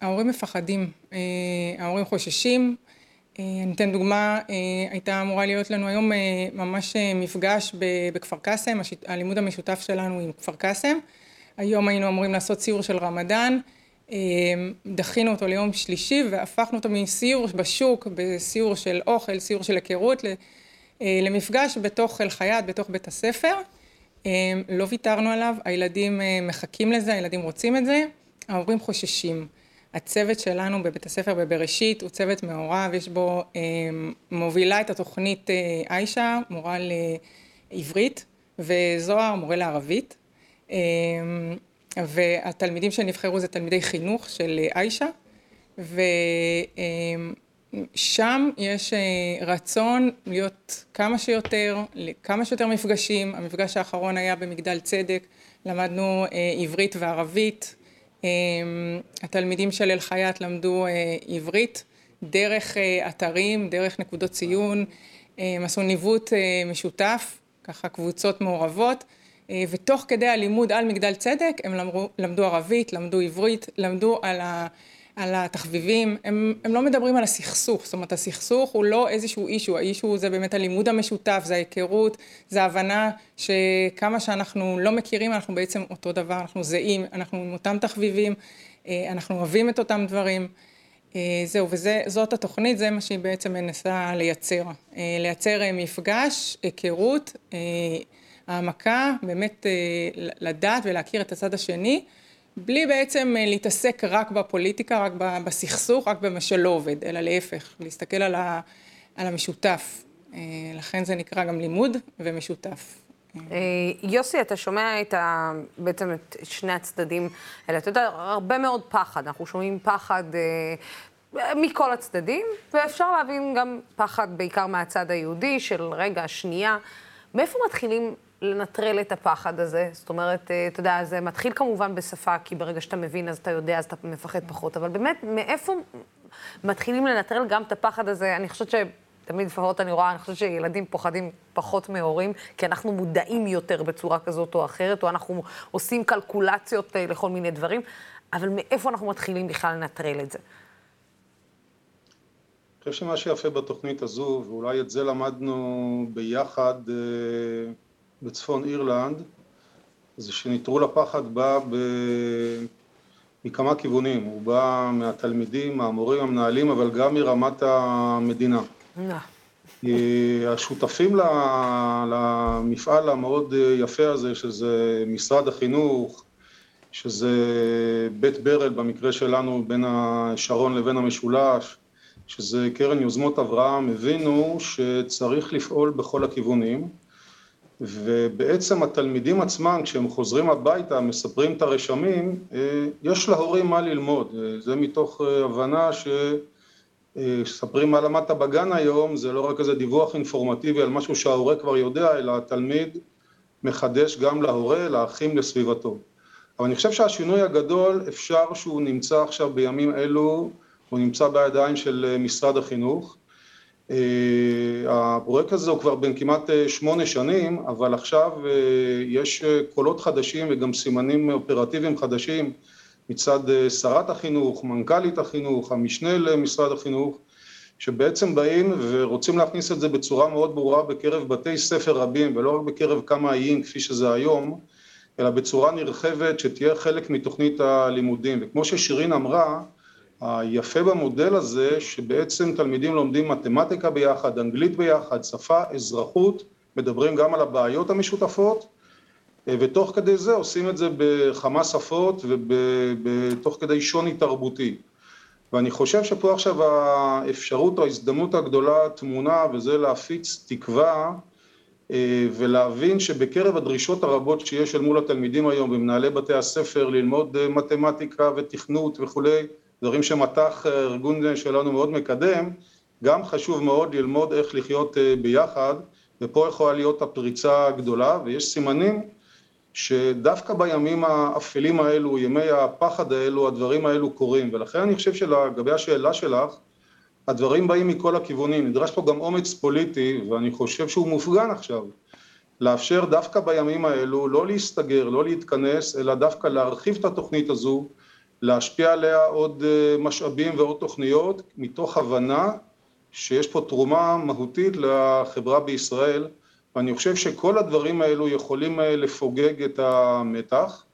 ההורים מפחדים, ההורים חוששים. אני אתן דוגמה, הייתה אמורה להיות לנו היום ממש מפגש בכפר קאסם, הלימוד המשותף שלנו עם כפר קאסם. היום היינו אמורים לעשות סיור של רמדאן, דחינו אותו ליום שלישי והפכנו אותו מסיור בשוק, בסיור של אוכל, סיור של היכרות, למפגש בתוך אל-חייאת, בתוך בית הספר. לא ויתרנו עליו, הילדים מחכים לזה, הילדים רוצים את זה, ההורים חוששים. הצוות שלנו בבית הספר בבראשית הוא צוות מעורב, יש בו אה, מובילה את התוכנית אה, עיישה, מורה לעברית, וזוהר, מורה לערבית. אה, והתלמידים שנבחרו זה תלמידי חינוך של עיישה, שם יש רצון להיות כמה שיותר, כמה שיותר מפגשים. המפגש האחרון היה במגדל צדק, למדנו עברית וערבית. התלמידים של אל-חייאת למדו עברית דרך אתרים, דרך נקודות ציון, הם עשו ניווט משותף, ככה קבוצות מעורבות. אה, ותוך כדי הלימוד על מגדל צדק הם למדו ערבית, למדו עברית, למדו על, ה, על התחביבים, הם, הם לא מדברים על הסכסוך, זאת אומרת הסכסוך הוא לא איזשהו אישו, האישו זה באמת הלימוד המשותף, זה ההיכרות, זה ההבנה שכמה שאנחנו לא מכירים אנחנו בעצם אותו דבר, אנחנו זהים, אנחנו עם אותם תחביבים, אה, אנחנו אוהבים את אותם דברים. אה, זהו, וזאת התוכנית, זה מה שהיא בעצם מנסה לייצר. לייצר מפגש, היכרות, העמקה, באמת אה, לדעת ולהכיר את הצד השני, בלי בעצם אה, להתעסק רק בפוליטיקה, רק בסכסוך, רק במה שלא עובד, אלא להפך, להסתכל על, ה, על המשותף. אה, לכן זה נקרא גם לימוד ומשותף. יוסי, אתה שומע את ה... בעצם את שני הצדדים האלה. אתה יודע, הרבה מאוד פחד. אנחנו שומעים פחד אה, מכל הצדדים, ואפשר להבין גם פחד בעיקר מהצד היהודי, של רגע, שנייה. מאיפה מתחילים לנטרל את הפחד הזה. זאת אומרת, אה, אתה יודע, זה מתחיל כמובן בשפה, כי ברגע שאתה מבין אז אתה יודע, אז אתה מפחד פחות. אבל באמת, מאיפה מתחילים לנטרל גם את הפחד הזה? אני חושבת ש... תמיד לפחות אני רואה, אני חושבת שילדים פוחדים פחות מהורים, כי אנחנו מודעים יותר בצורה כזאת או אחרת, או אנחנו עושים קלקולציות אה, לכל מיני דברים, אבל מאיפה אנחנו מתחילים בכלל לנטרל את זה? אני חושב שמה שיפה בתוכנית הזו, ואולי את זה למדנו ביחד אה, בצפון אירלנד זה שנטרול הפחד בא ב... מכמה כיוונים, הוא בא מהתלמידים, מהמורים, המנהלים, אבל גם מרמת המדינה. השותפים למפעל המאוד יפה הזה, שזה משרד החינוך, שזה בית ברל במקרה שלנו בין השרון לבין המשולש, שזה קרן יוזמות אברהם, הבינו שצריך לפעול בכל הכיוונים. ובעצם התלמידים עצמם כשהם חוזרים הביתה מספרים את הרשמים אה, יש להורים מה ללמוד. אה, זה מתוך אה, הבנה שספרים מה למדת בגן היום זה לא רק איזה דיווח אינפורמטיבי על משהו שההורה כבר יודע אלא התלמיד מחדש גם להורה לאחים לסביבתו. אבל אני חושב שהשינוי הגדול אפשר שהוא נמצא עכשיו בימים אלו הוא נמצא בידיים של משרד החינוך הפרויקט הזה הוא כבר בן כמעט אה, שמונה שנים, אבל עכשיו אה, יש קולות חדשים וגם סימנים אופרטיביים חדשים מצד שרת החינוך, מנכ"לית החינוך, המשנה למשרד החינוך, שבעצם באים ורוצים להכניס את זה בצורה מאוד ברורה בקרב בתי ספר רבים, ולא רק בקרב כמה איים כפי שזה היום, אלא בצורה נרחבת שתהיה חלק מתוכנית הלימודים. וכמו ששירין אמרה, היפה במודל הזה שבעצם תלמידים לומדים מתמטיקה ביחד, אנגלית ביחד, שפה, אזרחות, מדברים גם על הבעיות המשותפות ותוך כדי זה עושים את זה בכמה שפות ותוך כדי שוני תרבותי. ואני חושב שפה עכשיו האפשרות או ההזדמנות הגדולה טמונה וזה להפיץ תקווה אה, ולהבין שבקרב הדרישות הרבות שיש אל מול התלמידים היום ומנהלי בתי הספר ללמוד אה, מתמטיקה ותכנות וכולי דברים שמט"ח הארגון שלנו מאוד מקדם, גם חשוב מאוד ללמוד איך לחיות אה, ביחד, ופה יכולה להיות הפריצה הגדולה, ויש סימנים שדווקא בימים האפלים האלו, ימי הפחד האלו, הדברים האלו קורים, ולכן אני חושב שלגבי השאלה שלך, הדברים באים מכל הכיוונים, נדרש פה גם אומץ פוליטי, ואני חושב שהוא מופגן עכשיו, לאפשר דווקא בימים האלו לא להסתגר, לא להתכנס, אלא דווקא להרחיב את התוכנית הזו, להשפיע עליה עוד אה, משאבים ועוד תוכניות מתוך הבנה שיש פה תרומה מהותית לחברה בישראל ואני חושב שכל הדברים האלו יכולים אה, לפוגג את המתח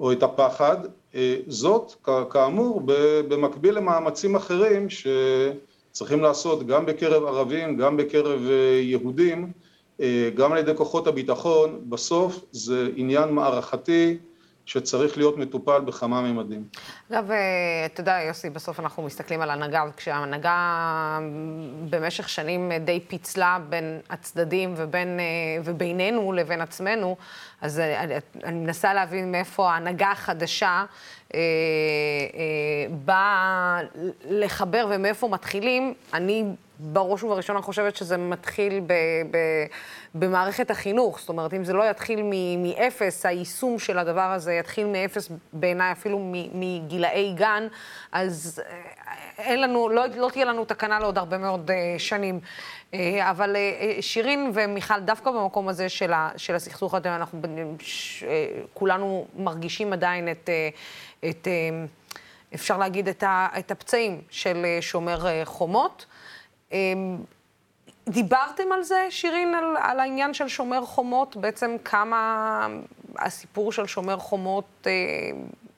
או את הפחד, אה, זאת כאמור במקביל למאמצים אחרים שצריכים לעשות גם בקרב ערבים, גם בקרב יהודים, גם על ידי כוחות הביטחון, בסוף זה עניין מערכתי שצריך להיות מטופל בכמה ממדים. אגב, אה, אתה יודע, יוסי, בסוף אנחנו מסתכלים על הנהגה, וכשההנהגה במשך שנים די פיצלה בין הצדדים ובין, אה, ובינינו לבין עצמנו, אז אני, אני מנסה להבין מאיפה ההנהגה החדשה אה, אה, באה לחבר ומאיפה מתחילים. אני בראש ובראשונה חושבת שזה מתחיל ב, ב, במערכת החינוך. זאת אומרת, אם זה לא יתחיל מאפס, היישום של הדבר הזה יתחיל מאפס בעיניי, אפילו מגילאי גן, אז אה, אין לנו, לא, לא תהיה לנו תקנה לעוד הרבה מאוד uh, שנים. Uh, אבל uh, שירין ומיכל, דווקא במקום הזה של, ה, של הסכסוך הזה, אנחנו ש, uh, כולנו מרגישים עדיין את, uh, את uh, אפשר להגיד, את, ה, את הפצעים של uh, שומר חומות. Uh, דיברתם על זה, שירין, על, על העניין של שומר חומות? בעצם כמה הסיפור של שומר חומות, אה,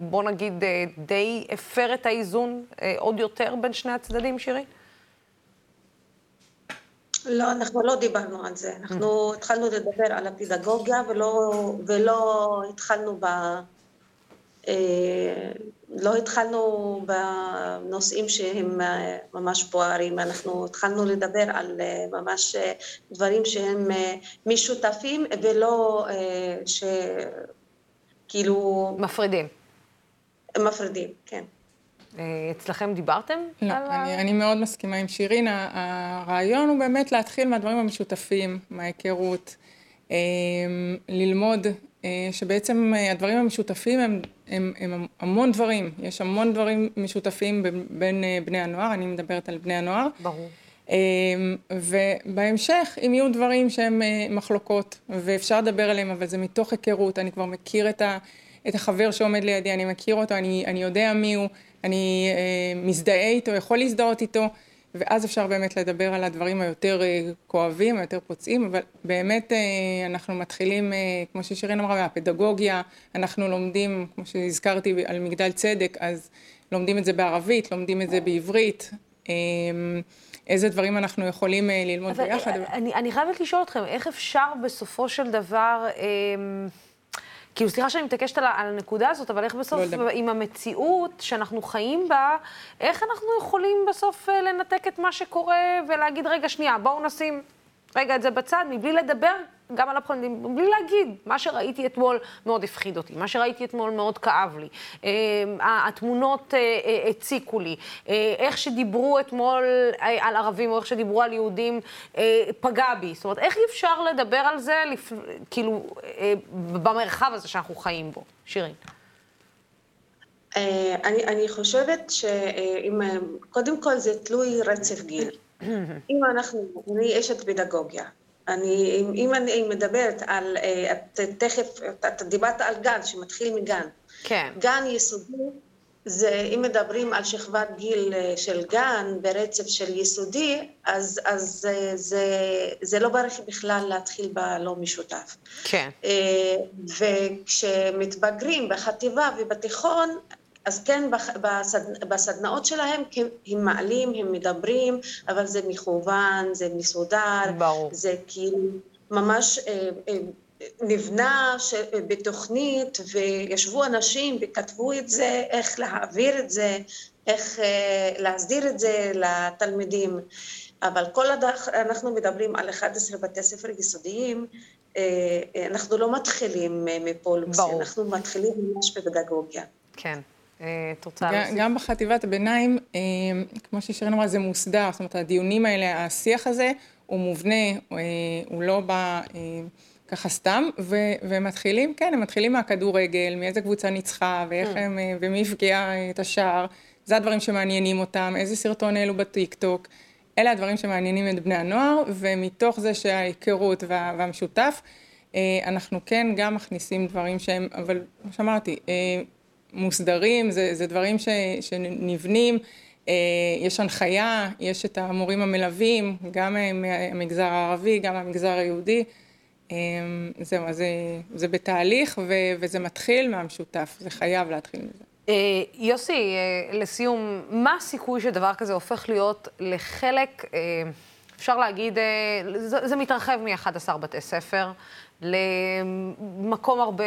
בוא נגיד, אה, די הפר את האיזון אה, עוד יותר בין שני הצדדים, שירין? לא, אנחנו לא דיברנו על זה. אנחנו התחלנו לדבר על הפדגוגיה ולא, ולא התחלנו ב... לא התחלנו בנושאים שהם אה, ממש בוערים, אנחנו התחלנו לדבר על אה, ממש אה, דברים שהם משותפים ולא שכאילו... מפרידים. מפרידים, כן. אצלכם דיברתם? לא, על... אני, אני מאוד מסכימה עם שירין. הרעיון הוא באמת להתחיל מהדברים המשותפים, מההיכרות, ללמוד שבעצם הדברים המשותפים הם, הם, הם המון דברים, יש המון דברים משותפים בין אה, בני הנוער, אני מדברת על בני הנוער. ברור. ובהמשך, אם יהיו דברים שהם מחלוקות, ואפשר לדבר עליהם, אבל זה מתוך היכרות, אני כבר מכיר את, ה, את החבר שעומד לידי, אני מכיר אותו, אני, אני יודע מי הוא, אני מזדהה איתו, יכול להזדהות איתו. ואז אפשר באמת לדבר על הדברים היותר אה, כואבים, היותר פוצעים, אבל באמת אה, אנחנו מתחילים, אה, כמו ששירין אמרה, מהפדגוגיה, אנחנו לומדים, כמו שהזכרתי על מגדל צדק, אז לומדים את זה בערבית, לומדים את זה בעברית. איזה דברים אנחנו יכולים ללמוד אבל ביחד. אני, אני חייבת לשאול אתכם, איך אפשר בסופו של דבר... כאילו, סליחה שאני מתעקשת על, על הנקודה הזאת, אבל איך בסוף, לא. עם המציאות שאנחנו חיים בה, איך אנחנו יכולים בסוף אה, לנתק את מה שקורה ולהגיד, רגע, שנייה, בואו נשים רגע את זה בצד, מבלי לדבר גם על הפחדים, מבלי להגיד, מה שראיתי אתמול מאוד הפחיד אותי, מה שראיתי אתמול מאוד כאב לי, אה, התמונות אה, אה, הציקו לי, איך שדיברו אתמול על ערבים או איך שדיברו על יהודים פגע בי. זאת אומרת, איך אי אפשר לדבר על זה, כאילו, במרחב הזה שאנחנו חיים בו? שירין. אני, אני חושבת שאם, קודם כל זה תלוי רצף גיל. אם אנחנו, אני אשת פדגוגיה, אני, אם אני מדברת על, אה, את תכף, את דיברת על גן שמתחיל מגן. כן. גן יסודי, זה, אם מדברים על שכבת גיל אה, של גן ברצף של יסודי, אז, אז אה, זה, זה לא בריא בכלל להתחיל בלא משותף. כן. וכשמתבגרים בחטיבה ובתיכון, אז כן, בסדנאות שלהם הם מעלים, הם מדברים, אבל זה מכוון, זה מסודר, ברור. זה כאילו ממש אה, אה, נבנה בתוכנית, וישבו אנשים וכתבו את זה, איך להעביר את זה, איך אה, להסדיר את זה לתלמידים. אבל כל עוד אנחנו מדברים על 11 בתי ספר יסודיים, אנחנו לא מתחילים מפה, אנחנו מתחילים ממש בפדגוגיה. כן. את רוצה להוסיף? גם בחטיבת הביניים, אה, כמו ששרן אמרה, זה מוסדר, זאת אומרת, הדיונים האלה, השיח הזה הוא מובנה, אה, הוא לא בא אה, ככה סתם, ומתחילים, כן, הם מתחילים מהכדורגל, מאיזה קבוצה ניצחה, ואיך mm. הם, ומי הפגיע את השער, זה הדברים שמעניינים אותם, איזה סרטון העלו בטיקטוק, אלה הדברים שמעניינים את בני הנוער, ומתוך זה שההיכרות והמשותף, אנחנו כן גם מכניסים דברים שהם, אבל כמו שאמרתי, מוסדרים, זה, זה דברים ש, שנבנים, אה, יש הנחיה, יש את המורים המלווים, גם מהמגזר הערבי, גם מהמגזר היהודי. אה, זהו, אז זה, זה בתהליך ו, וזה מתחיל מהמשותף, זה חייב להתחיל מזה. אה, יוסי, לסיום, מה הסיכוי שדבר כזה הופך להיות לחלק, אפשר להגיד, זה, זה מתרחב מ-11 בתי ספר, למקום הרבה,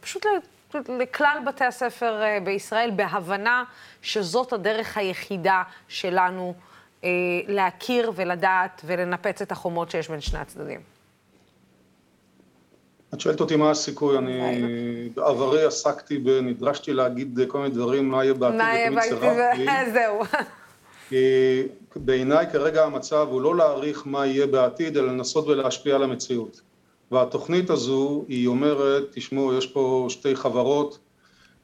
פשוט לכלל בתי הספר אה, בישראל, בהבנה שזאת הדרך היחידה שלנו אה, להכיר ולדעת ולנפץ את החומות שיש בין שני הצדדים. את שואלת אותי מה הסיכוי, אני בעברי עסקתי, נדרשתי להגיד כל מיני דברים, מה יהיה בעתיד, יהיה בעתיד, זהו. כי בעיניי כרגע המצב הוא לא להעריך מה יהיה בעתיד, אלא לנסות ולהשפיע על המציאות. והתוכנית הזו היא אומרת, תשמעו, יש פה שתי חברות,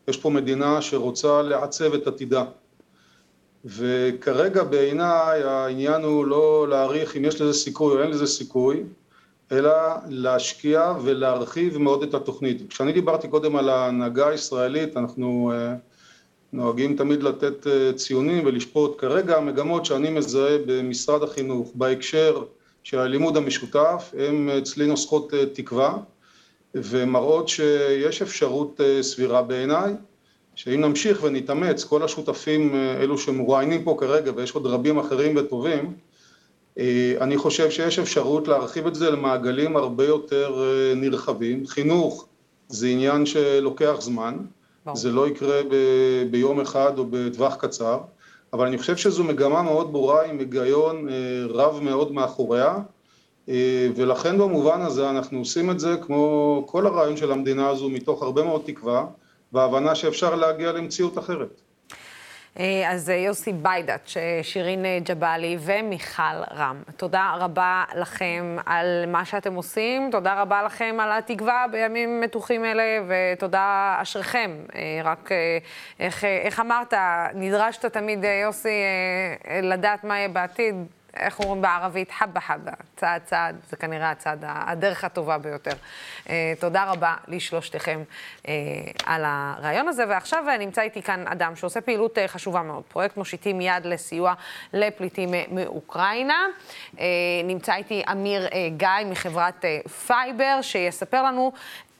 יש פה מדינה שרוצה לעצב את עתידה. וכרגע בעיניי העניין הוא לא להעריך אם יש לזה סיכוי או אין לזה סיכוי, אלא להשקיע ולהרחיב מאוד את התוכנית. כשאני דיברתי קודם על ההנהגה הישראלית, אנחנו uh, נוהגים תמיד לתת uh, ציונים ולשפוט. כרגע המגמות שאני מזהה במשרד החינוך בהקשר של הלימוד המשותף, הן אצלי נוסחות uh, תקווה ומראות שיש אפשרות uh, סבירה בעיניי, שאם נמשיך ונתאמץ, כל השותפים אלו שמרואיינים פה כרגע ויש עוד רבים אחרים וטובים, אה, אני חושב שיש אפשרות להרחיב את זה למעגלים הרבה יותר אה, נרחבים. חינוך זה עניין שלוקח זמן, ברור. זה לא יקרה ב- ביום אחד או בטווח קצר, אבל אני חושב שזו מגמה מאוד ברורה עם היגיון אה, רב מאוד מאחוריה, ולכן במובן הזה אנחנו עושים את זה כמו כל הרעיון של המדינה הזו מתוך הרבה מאוד תקווה והבנה שאפשר להגיע למציאות אחרת. אה, אז אה, יוסי שירין אה, ג'באלי ומיכל רם. תודה רבה לכם על מה שאתם עושים, תודה רבה לכם על התקווה בימים מתוחים אלה, ותודה אשריכם. רק איך, איך אמרת, נדרשת תמיד, יוסי, לדעת מה יהיה בעתיד. איך אומרים בערבית? חבה חבה, צעד צעד, זה כנראה הצעד, הדרך הטובה ביותר. Uh, תודה רבה לשלושתכם uh, על הרעיון הזה, ועכשיו uh, נמצא איתי כאן אדם שעושה פעילות חשובה מאוד, פרויקט מושיטים יד לסיוע לפליטים מאוקראינה. נמצא איתי אמיר גיא מחברת Fiverr, שיספר לנו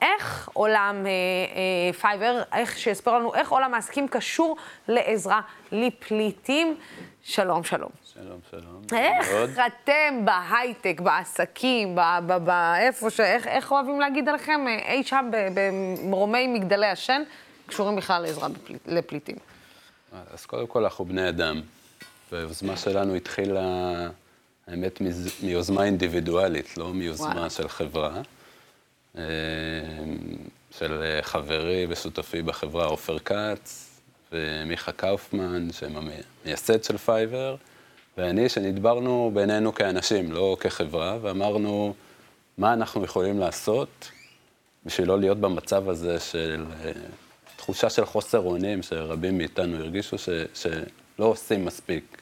איך עולם אה, אה, Fiverr, איך שיספר לנו איך עולם העסקים קשור לעזרה לפליטים. שלום, שלום. שלום, שלום. נעים מאוד. אתם בהייטק, בעסקים, באיפה ש... איך, איך אוהבים להגיד עליכם, אה, אי שם במרומי מגדלי השן, קשורים בכלל לעזרה בפליט, לפליטים? אז קודם כל, אנחנו בני אדם, והיוזמה שלנו התחילה, האמת, מיוזמה אינדיבידואלית, לא מיוזמה. של חברה. אה, של חברי ושותפי בחברה עופר כץ ומיכה קאופמן, שהם המייסד של Fiverr. ואני, שנדברנו בינינו כאנשים, לא כחברה, ואמרנו, מה אנחנו יכולים לעשות בשביל לא להיות במצב הזה של אה, תחושה של חוסר אונים, שרבים מאיתנו הרגישו ש, שלא עושים מספיק.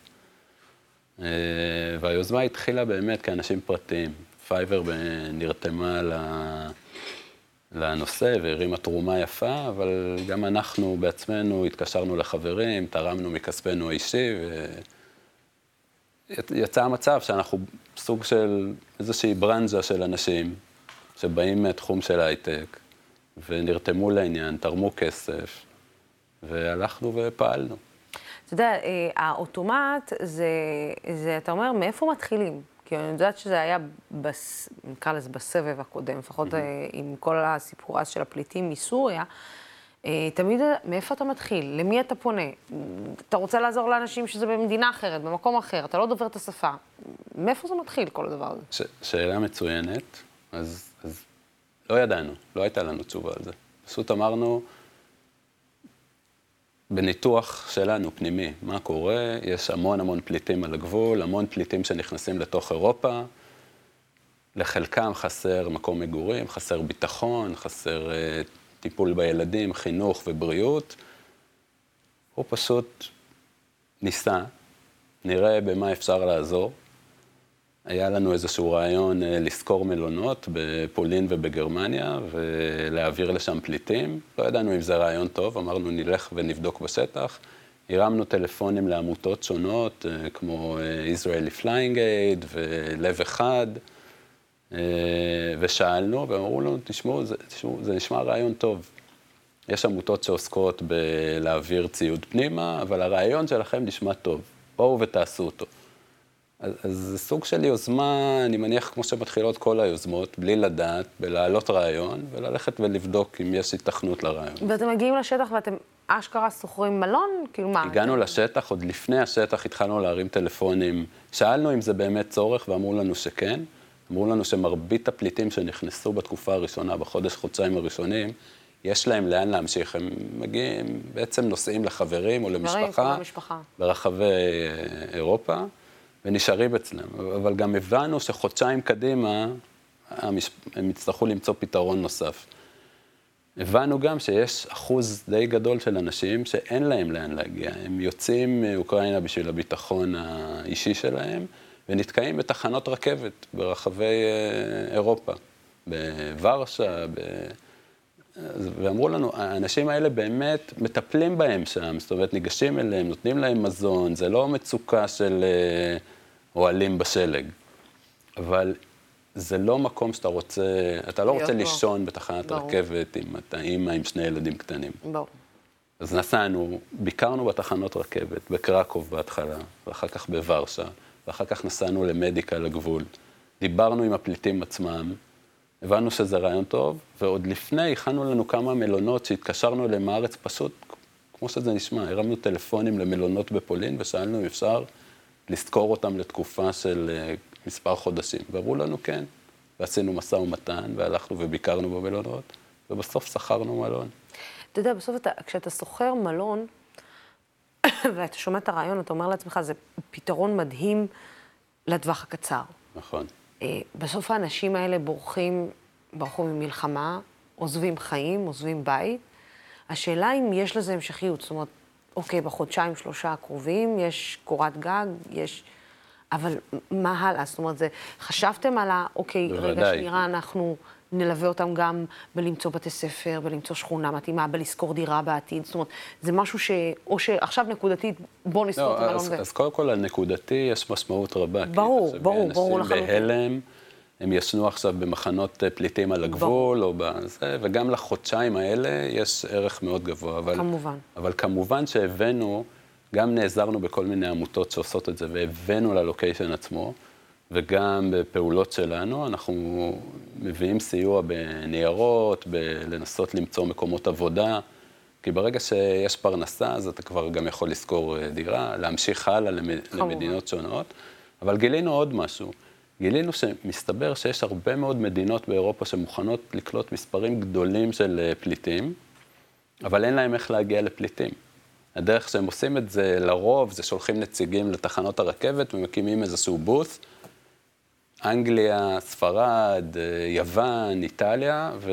אה, והיוזמה התחילה באמת כאנשים פרטיים. Fiverr נרתמה. לנושא והרימה תרומה יפה, אבל גם אנחנו בעצמנו התקשרנו לחברים, תרמנו מכספנו האישי, ו... יצא המצב שאנחנו סוג של איזושהי ברנז'ה של אנשים שבאים מהתחום של הייטק ונרתמו לעניין, תרמו כסף, והלכנו ופעלנו. אתה יודע, אה, האוטומט זה, זה, אתה אומר, מאיפה מתחילים? כי אני יודעת שזה היה, בס, נקרא לזה בסבב הקודם, לפחות mm-hmm. עם כל הסיפור אז של הפליטים מסוריה. אה, תמיד, מאיפה אתה מתחיל? למי אתה פונה? אתה רוצה לעזור לאנשים שזה במדינה אחרת, במקום אחר, אתה לא דובר את השפה. מאיפה זה מתחיל, כל הדבר הזה? ש- שאלה מצוינת. אז, אז לא ידענו, לא הייתה לנו תשובה על זה. פשוט אמרנו, בניתוח שלנו, פנימי, מה קורה? יש המון המון פליטים על הגבול, המון פליטים שנכנסים לתוך אירופה. לחלקם חסר מקום מגורים, חסר ביטחון, חסר uh, טיפול בילדים, חינוך ובריאות. הוא פשוט ניסה, נראה במה אפשר לעזור. היה לנו איזשהו רעיון אה, לשכור מלונות בפולין ובגרמניה ולהעביר לשם פליטים. לא ידענו אם זה רעיון טוב, אמרנו נלך ונבדוק בשטח. הרמנו טלפונים לעמותות שונות, אה, כמו אה, Israeli Flying Aid ולב אחד, ושאלנו, והם אמרו לנו, תשמעו, זה, תשמעו, זה נשמע רעיון טוב. יש עמותות שעוסקות בלהעביר ציוד פנימה, אבל הרעיון שלכם נשמע טוב. בואו ותעשו אותו. אז, אז זה סוג של יוזמה, אני מניח, כמו שמתחילות כל היוזמות, בלי לדעת, בלהעלות רעיון, וללכת ולבדוק אם יש התכנות לרעיון. ואתם מגיעים לשטח ואתם אשכרה שוכרים מלון? כאילו מה? הגענו אתם... לשטח, עוד לפני השטח התחלנו להרים טלפונים. שאלנו אם זה באמת צורך, ואמרו לנו שכן. אמרו לנו שמרבית הפליטים שנכנסו בתקופה הראשונה, בחודש, חודשיים הראשונים, יש להם לאן להמשיך. הם מגיעים, בעצם נוסעים לחברים או למשפחה. ברחבי אה, אירופה, ונשארים אצלם. אבל גם הבנו שחודשיים קדימה, הם יצטרכו למצוא פתרון נוסף. הבנו גם שיש אחוז די גדול של אנשים שאין להם לאן להגיע. הם יוצאים מאוקראינה בשביל הביטחון האישי שלהם, ונתקעים בתחנות רכבת ברחבי אה, אירופה, בוורשה, ב... ואמרו לנו, האנשים האלה באמת מטפלים בהם שם, זאת אומרת, ניגשים אליהם, נותנים להם מזון, זה לא מצוקה של אה, אוהלים בשלג. אבל זה לא מקום שאתה רוצה, אתה לא רוצה לישון בתחנת ברור. רכבת אם אתה אימא עם שני ילדים קטנים. ברור. אז נסענו, ביקרנו בתחנות רכבת, בקרקוב בהתחלה, ואחר כך בוורשה, ואחר כך נסענו למדיקה לגבול. דיברנו עם הפליטים עצמם, הבנו שזה רעיון טוב, ועוד לפני הכנו לנו כמה מלונות שהתקשרנו אליהם מארץ פשוט, כמו שזה נשמע, הרמנו טלפונים למלונות בפולין ושאלנו אם אפשר לשכור אותם לתקופה של אה, מספר חודשים. ואמרו לנו כן, ועשינו משא ומתן, והלכנו וביקרנו במלונות, ובסוף שכרנו מלון. אתה יודע, בסוף אתה, כשאתה שוכר מלון, ואתה שומע את הרעיון, אתה אומר לעצמך, זה פתרון מדהים לטווח הקצר. נכון. אה, בסוף האנשים האלה בורחים, ברחו ממלחמה, עוזבים חיים, עוזבים בית. השאלה אם יש לזה המשכיות, זאת אומרת, אוקיי, בחודשיים, שלושה הקרובים יש קורת גג, יש... אבל מה הלאה? זאת אומרת, זה, חשבתם על ה... אוקיי, בוודאי. רגע שנייה, אנחנו נלווה אותם גם בלמצוא בתי ספר, בלמצוא שכונה מתאימה, בלשכור דירה בעתיד. זאת אומרת, זה משהו ש... או שעכשיו נקודתית, בוא נשכור לא, את המלון אז, ו... אז קודם כל, הנקודתי יש משמעות רבה. ברור, ברור, ברור לחלוטין. בהלם, הם ישנו עכשיו במחנות פליטים על הגבול, ברור. או בזה, וגם לחודשיים האלה יש ערך מאוד גבוה. אבל, כמובן. אבל כמובן שהבאנו... גם נעזרנו בכל מיני עמותות שעושות את זה והבאנו ללוקיישן עצמו, וגם בפעולות שלנו, אנחנו מביאים סיוע בניירות, בלנסות למצוא מקומות עבודה, כי ברגע שיש פרנסה, אז אתה כבר גם יכול לשכור אה, דירה, להמשיך הלאה למדינות שונות. אבל גילינו עוד משהו. גילינו שמסתבר שיש הרבה מאוד מדינות באירופה שמוכנות לקלוט מספרים גדולים של אה, פליטים, אבל אין להם איך להגיע לפליטים. הדרך שהם עושים את זה לרוב, זה שולחים נציגים לתחנות הרכבת ומקימים איזשהו בוס. אנגליה, ספרד, יוון, איטליה, ו...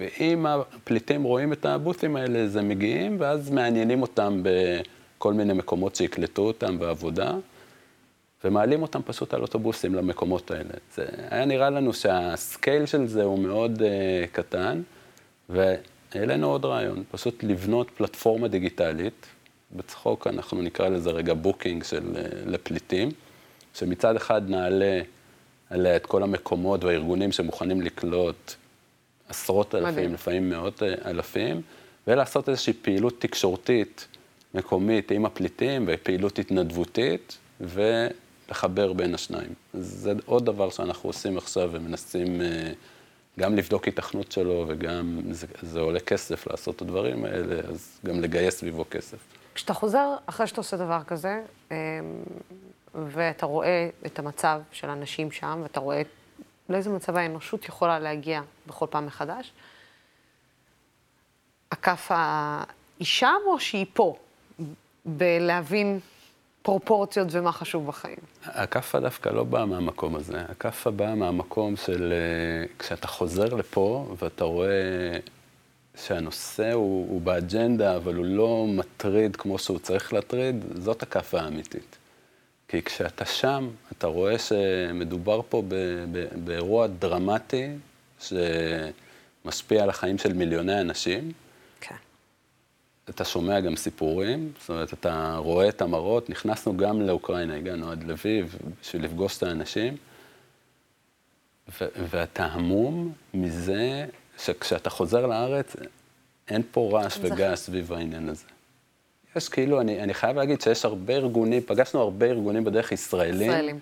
ואם הפליטים רואים את הבוסים האלה, אז הם מגיעים, ואז מעניינים אותם בכל מיני מקומות שיקלטו אותם בעבודה, ומעלים אותם פשוט על אוטובוסים למקומות האלה. זה היה נראה לנו שה scale של זה הוא מאוד אה, קטן, ו... העלינו עוד רעיון, פשוט לבנות פלטפורמה דיגיטלית, בצחוק אנחנו נקרא לזה רגע Booking של, אה, לפליטים, שמצד אחד נעלה עליה את כל המקומות והארגונים שמוכנים לקלוט עשרות אלפים, מדהים. לפעמים מאות אה, אלפים, ולעשות איזושהי פעילות תקשורתית מקומית עם הפליטים ופעילות התנדבותית, ולחבר בין השניים. זה עוד דבר שאנחנו עושים עכשיו ומנסים... אה, גם לבדוק היתכנות שלו, וגם זה, זה עולה כסף לעשות את הדברים האלה, אז גם לגייס סביבו כסף. כשאתה חוזר, אחרי שאתה עושה דבר כזה, אמ, ואתה רואה את המצב של האנשים שם, ואתה רואה לאיזה מצב האנושות יכולה להגיע בכל פעם מחדש, הכף שם או שהיא פה? בלהבין פרופורציות ומה חשוב בחיים. הכאפה דווקא לא באה מהמקום הזה. הכאפה באה מהמקום של אה, כשאתה חוזר לפה ואתה רואה שהנושא הוא, הוא באג'נדה, אבל הוא לא מטריד כמו שהוא צריך להטריד, זאת הכאפה האמיתית. כי כשאתה שם, אתה רואה שמדובר פה באירוע דרמטי שמשפיע על החיים של מיליוני אנשים. אתה שומע גם סיפורים, זאת אומרת, אתה רואה את המראות, נכנסנו גם לאוקראינה, הגענו עד לביב בשביל לפגוש את האנשים, ואתה המום מזה שכשאתה חוזר לארץ, אין פה רעש וגעש סביב העניין הזה. יש כאילו, אני, אני חייב להגיד שיש הרבה ארגונים, פגשנו הרבה ארגונים בדרך ישראלים. ישראלים.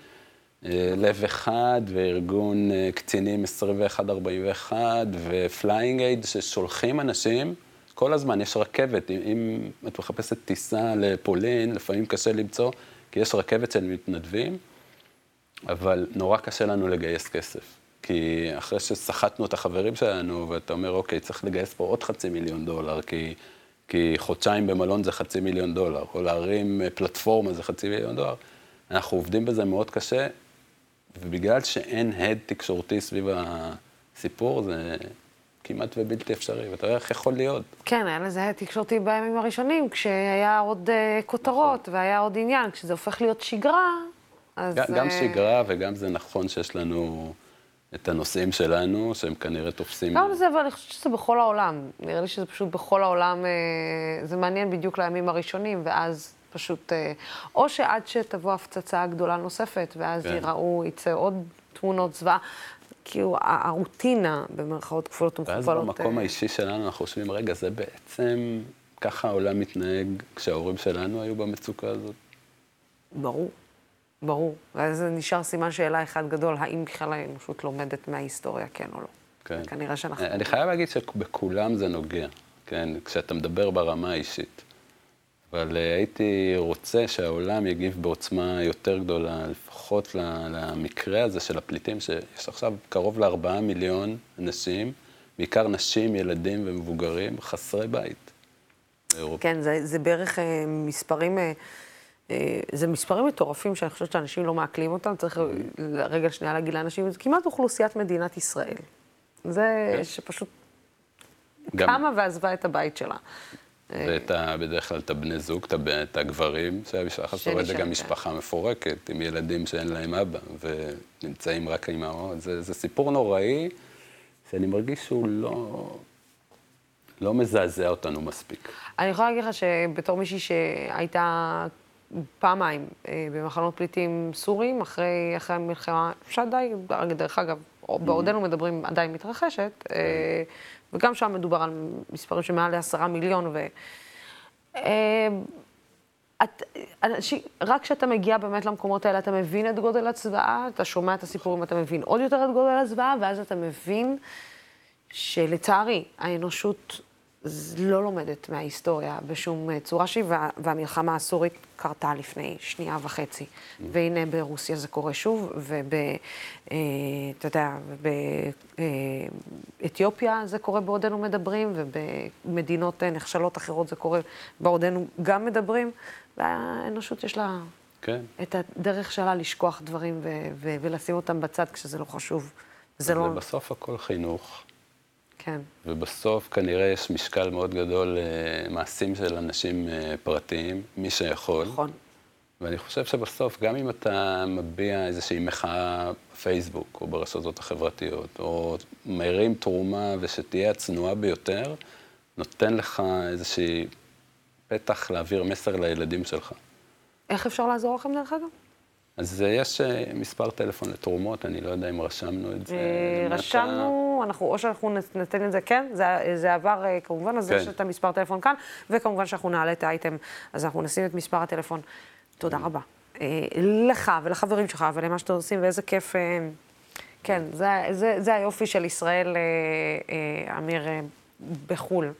אה, לב אחד וארגון אה, קצינים 21-41 ו Flying Aid ששולחים אנשים כל הזמן, יש רכבת, אם, אם את מחפשת טיסה לפולין, לפעמים קשה למצוא, כי יש רכבת של מתנדבים, אבל נורא קשה לנו לגייס כסף. כי אחרי שסחטנו את החברים שלנו, ואתה אומר, אוקיי, צריך לגייס פה עוד חצי מיליון דולר, כי, כי חודשיים במלון זה חצי מיליון דולר, או להרים אה, פלטפורמה זה חצי מיליון דולר, אנחנו עובדים בזה מאוד קשה, ובגלל שאין הד תקשורתי סביב הסיפור, זה כמעט ובלתי אפשרי, ואתה יודע איך יכול להיות. כן, היה לזה הד תקשורתי בימים הראשונים, כשהיה עוד uh, כותרות נכון. והיה עוד עניין, כשזה הופך להיות שגרה, אז... גם, uh... גם שגרה וגם זה נכון שיש לנו... את הנושאים שלנו, שהם כנראה תופסים... גם זה, אבל אני חושבת שזה בכל העולם. נראה לי שזה פשוט בכל העולם, אה, זה מעניין בדיוק לימים הראשונים, ואז פשוט... אה, או שעד שתבוא הפצצה גדולה נוספת, ואז כן. יראו, יצא עוד תמונות זוועה. כאילו, הרוטינה, במרכאות כפולות ומכופלות. ואז במקום אה... האישי שלנו אנחנו חושבים, רגע, זה בעצם ככה העולם מתנהג כשההורים שלנו היו במצוקה הזאת? ברור. ברור. ואז נשאר סימן שאלה אחד גדול, האם בכלל האנושות לומדת מההיסטוריה, כן או לא. כן. כנראה שאנחנו... אני חייב להגיד שבכולם זה נוגע, כן? כשאתה מדבר ברמה האישית. אבל אה, הייתי רוצה שהעולם יגיב בעוצמה יותר גדולה, לפחות למקרה הזה של הפליטים, שיש עכשיו קרוב לארבעה מיליון אנשים, בעיקר נשים, ילדים ומבוגרים, חסרי בית. כן, זה, זה בערך אה, מספרים... אה, אה, זה מספרים מטורפים שאני חושבת שאנשים לא מעכלים אותם, צריך רגע שנייה להגיד לאנשים, זה כמעט אוכלוסיית מדינת ישראל. זה כן. שפשוט גם... קמה ועזבה את הבית שלה. ואת ה, בדרך כלל את הבני זוג, את, את הגברים, שהמשפחה שלו זה גם משפחה מפורקת, עם ילדים שאין להם אבא, ונמצאים רק עם האמהות. זה, זה סיפור נוראי, שאני מרגיש שהוא לא, לא מזעזע אותנו מספיק. אני יכולה להגיד לך שבתור מישהי שהייתה פעמיים אה, במחנות פליטים סורים, אחרי, אחרי המלחמה, די, דרך אגב, בעודנו מדברים, עדיין מתרחשת, אה, וגם שם מדובר על מספרים של מעל לעשרה מיליון, ו... אה, את, אנשים, רק כשאתה מגיע באמת למקומות האלה, אתה מבין את גודל הצבאה, אתה שומע את הסיפורים, אתה מבין עוד יותר את גודל הזוועה, ואז אתה מבין שלצערי, האנושות לא לומדת מההיסטוריה בשום אה, צורה שהיא, וה, והמלחמה הסורית קרתה לפני שנייה וחצי. Mm. והנה ברוסיה זה קורה שוב, וב... אה, אתה יודע, באתיופיה זה קורה בעודנו מדברים, ובמדינות אה, נחשלות אחרות זה קורה בעודנו גם מדברים, והאנושות יש לה כן. את הדרך שלה לשכוח דברים ו- ו- ולשים אותם בצד כשזה לא חשוב. זה לא... בסוף הכל חינוך. כן. ובסוף כנראה יש משקל מאוד גדול למעשים של אנשים אה, פרטיים, מי שיכול. נכון. ואני חושב שבסוף, גם אם אתה מביע איזושהי מחאה בפייסבוק או ברשתות החברתיות, או מרים תרומה ושתהיה הצנועה ביותר, נותן לך איזושהי פתח להעביר מסר לילדים שלך. איך אפשר לעזור לכם, דרך אגב? אז יש אה, מספר טלפון לתרומות, אני לא יודע אם רשמנו את זה. אה, אנחנו, או שאנחנו ניתן את זה, כן, זה, זה עבר אה, כמובן, אז כן. יש את המספר טלפון כאן, וכמובן שאנחנו נעלה את האייטם, אז אנחנו נשים את מספר הטלפון. תודה רבה. לך ולחברים שלך ולמה שאתם עושים, ואיזה כיף. כן, זה, זה, זה היופי של ישראל, אמיר, בחו"ל.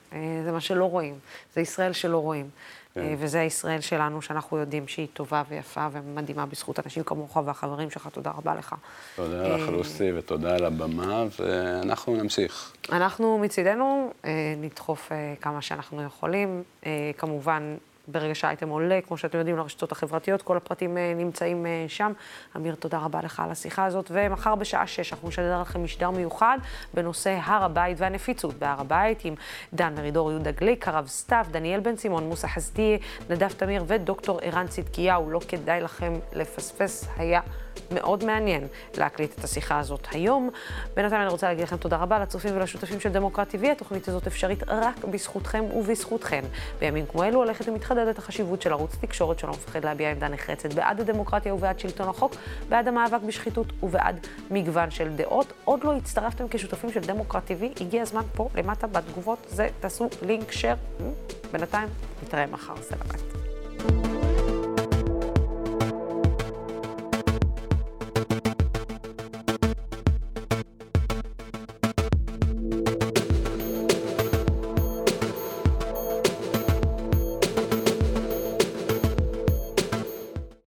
זה מה שלא רואים, זה ישראל שלא רואים. כן. אה, וזה הישראל שלנו, שאנחנו יודעים שהיא טובה ויפה ומדהימה בזכות אנשים כמוך והחברים שלך. תודה רבה לך. תודה לך, לוסי, ותודה על הבמה, ואנחנו נמשיך. אנחנו מצידנו אה, נדחוף אה, כמה שאנחנו יכולים. כמובן, ברגע שהאייטם עולה, כמו שאתם יודעים, לרשתות החברתיות, כל הפרטים אה, נמצאים אה, שם. אמיר, תודה רבה לך על השיחה הזאת, ומחר בשעה שש אנחנו נשדר לכם משדר מיוחד בנושא הר הבית והנפיצות בהר הבית, עם דן מרידור, יהודה גליק, הרב סתיו, דניאל בן סימון, מוסא חסדיה, נדב תמיר ודוקטור ערן צדקיהו. לא כדאי לכם לפספס, היה מאוד מעניין להקליט את השיחה הזאת היום. בינתיים אני רוצה להגיד לכם תודה רבה לצופים ולשותפים של דמוקרט TV. התוכנית הזאת אפשרית רק בזכותכם ובזכותכן. בימים כמו אלו הולכת ומתחדדת החשיבות של ערוץ תקשורת שלא מפחד להביע עמדה נחרצת בעד הדמוקרטיה ובעד שלטון החוק, בעד המאבק בשחיתות ובעד מגוון של דעות. עוד לא הצטרפתם כשותפים של דמוקרט TV, הגיע הזמן פה למטה בתגובות, זה תעשו לינק שייר. בינתיים נתראה מחר, סלמת.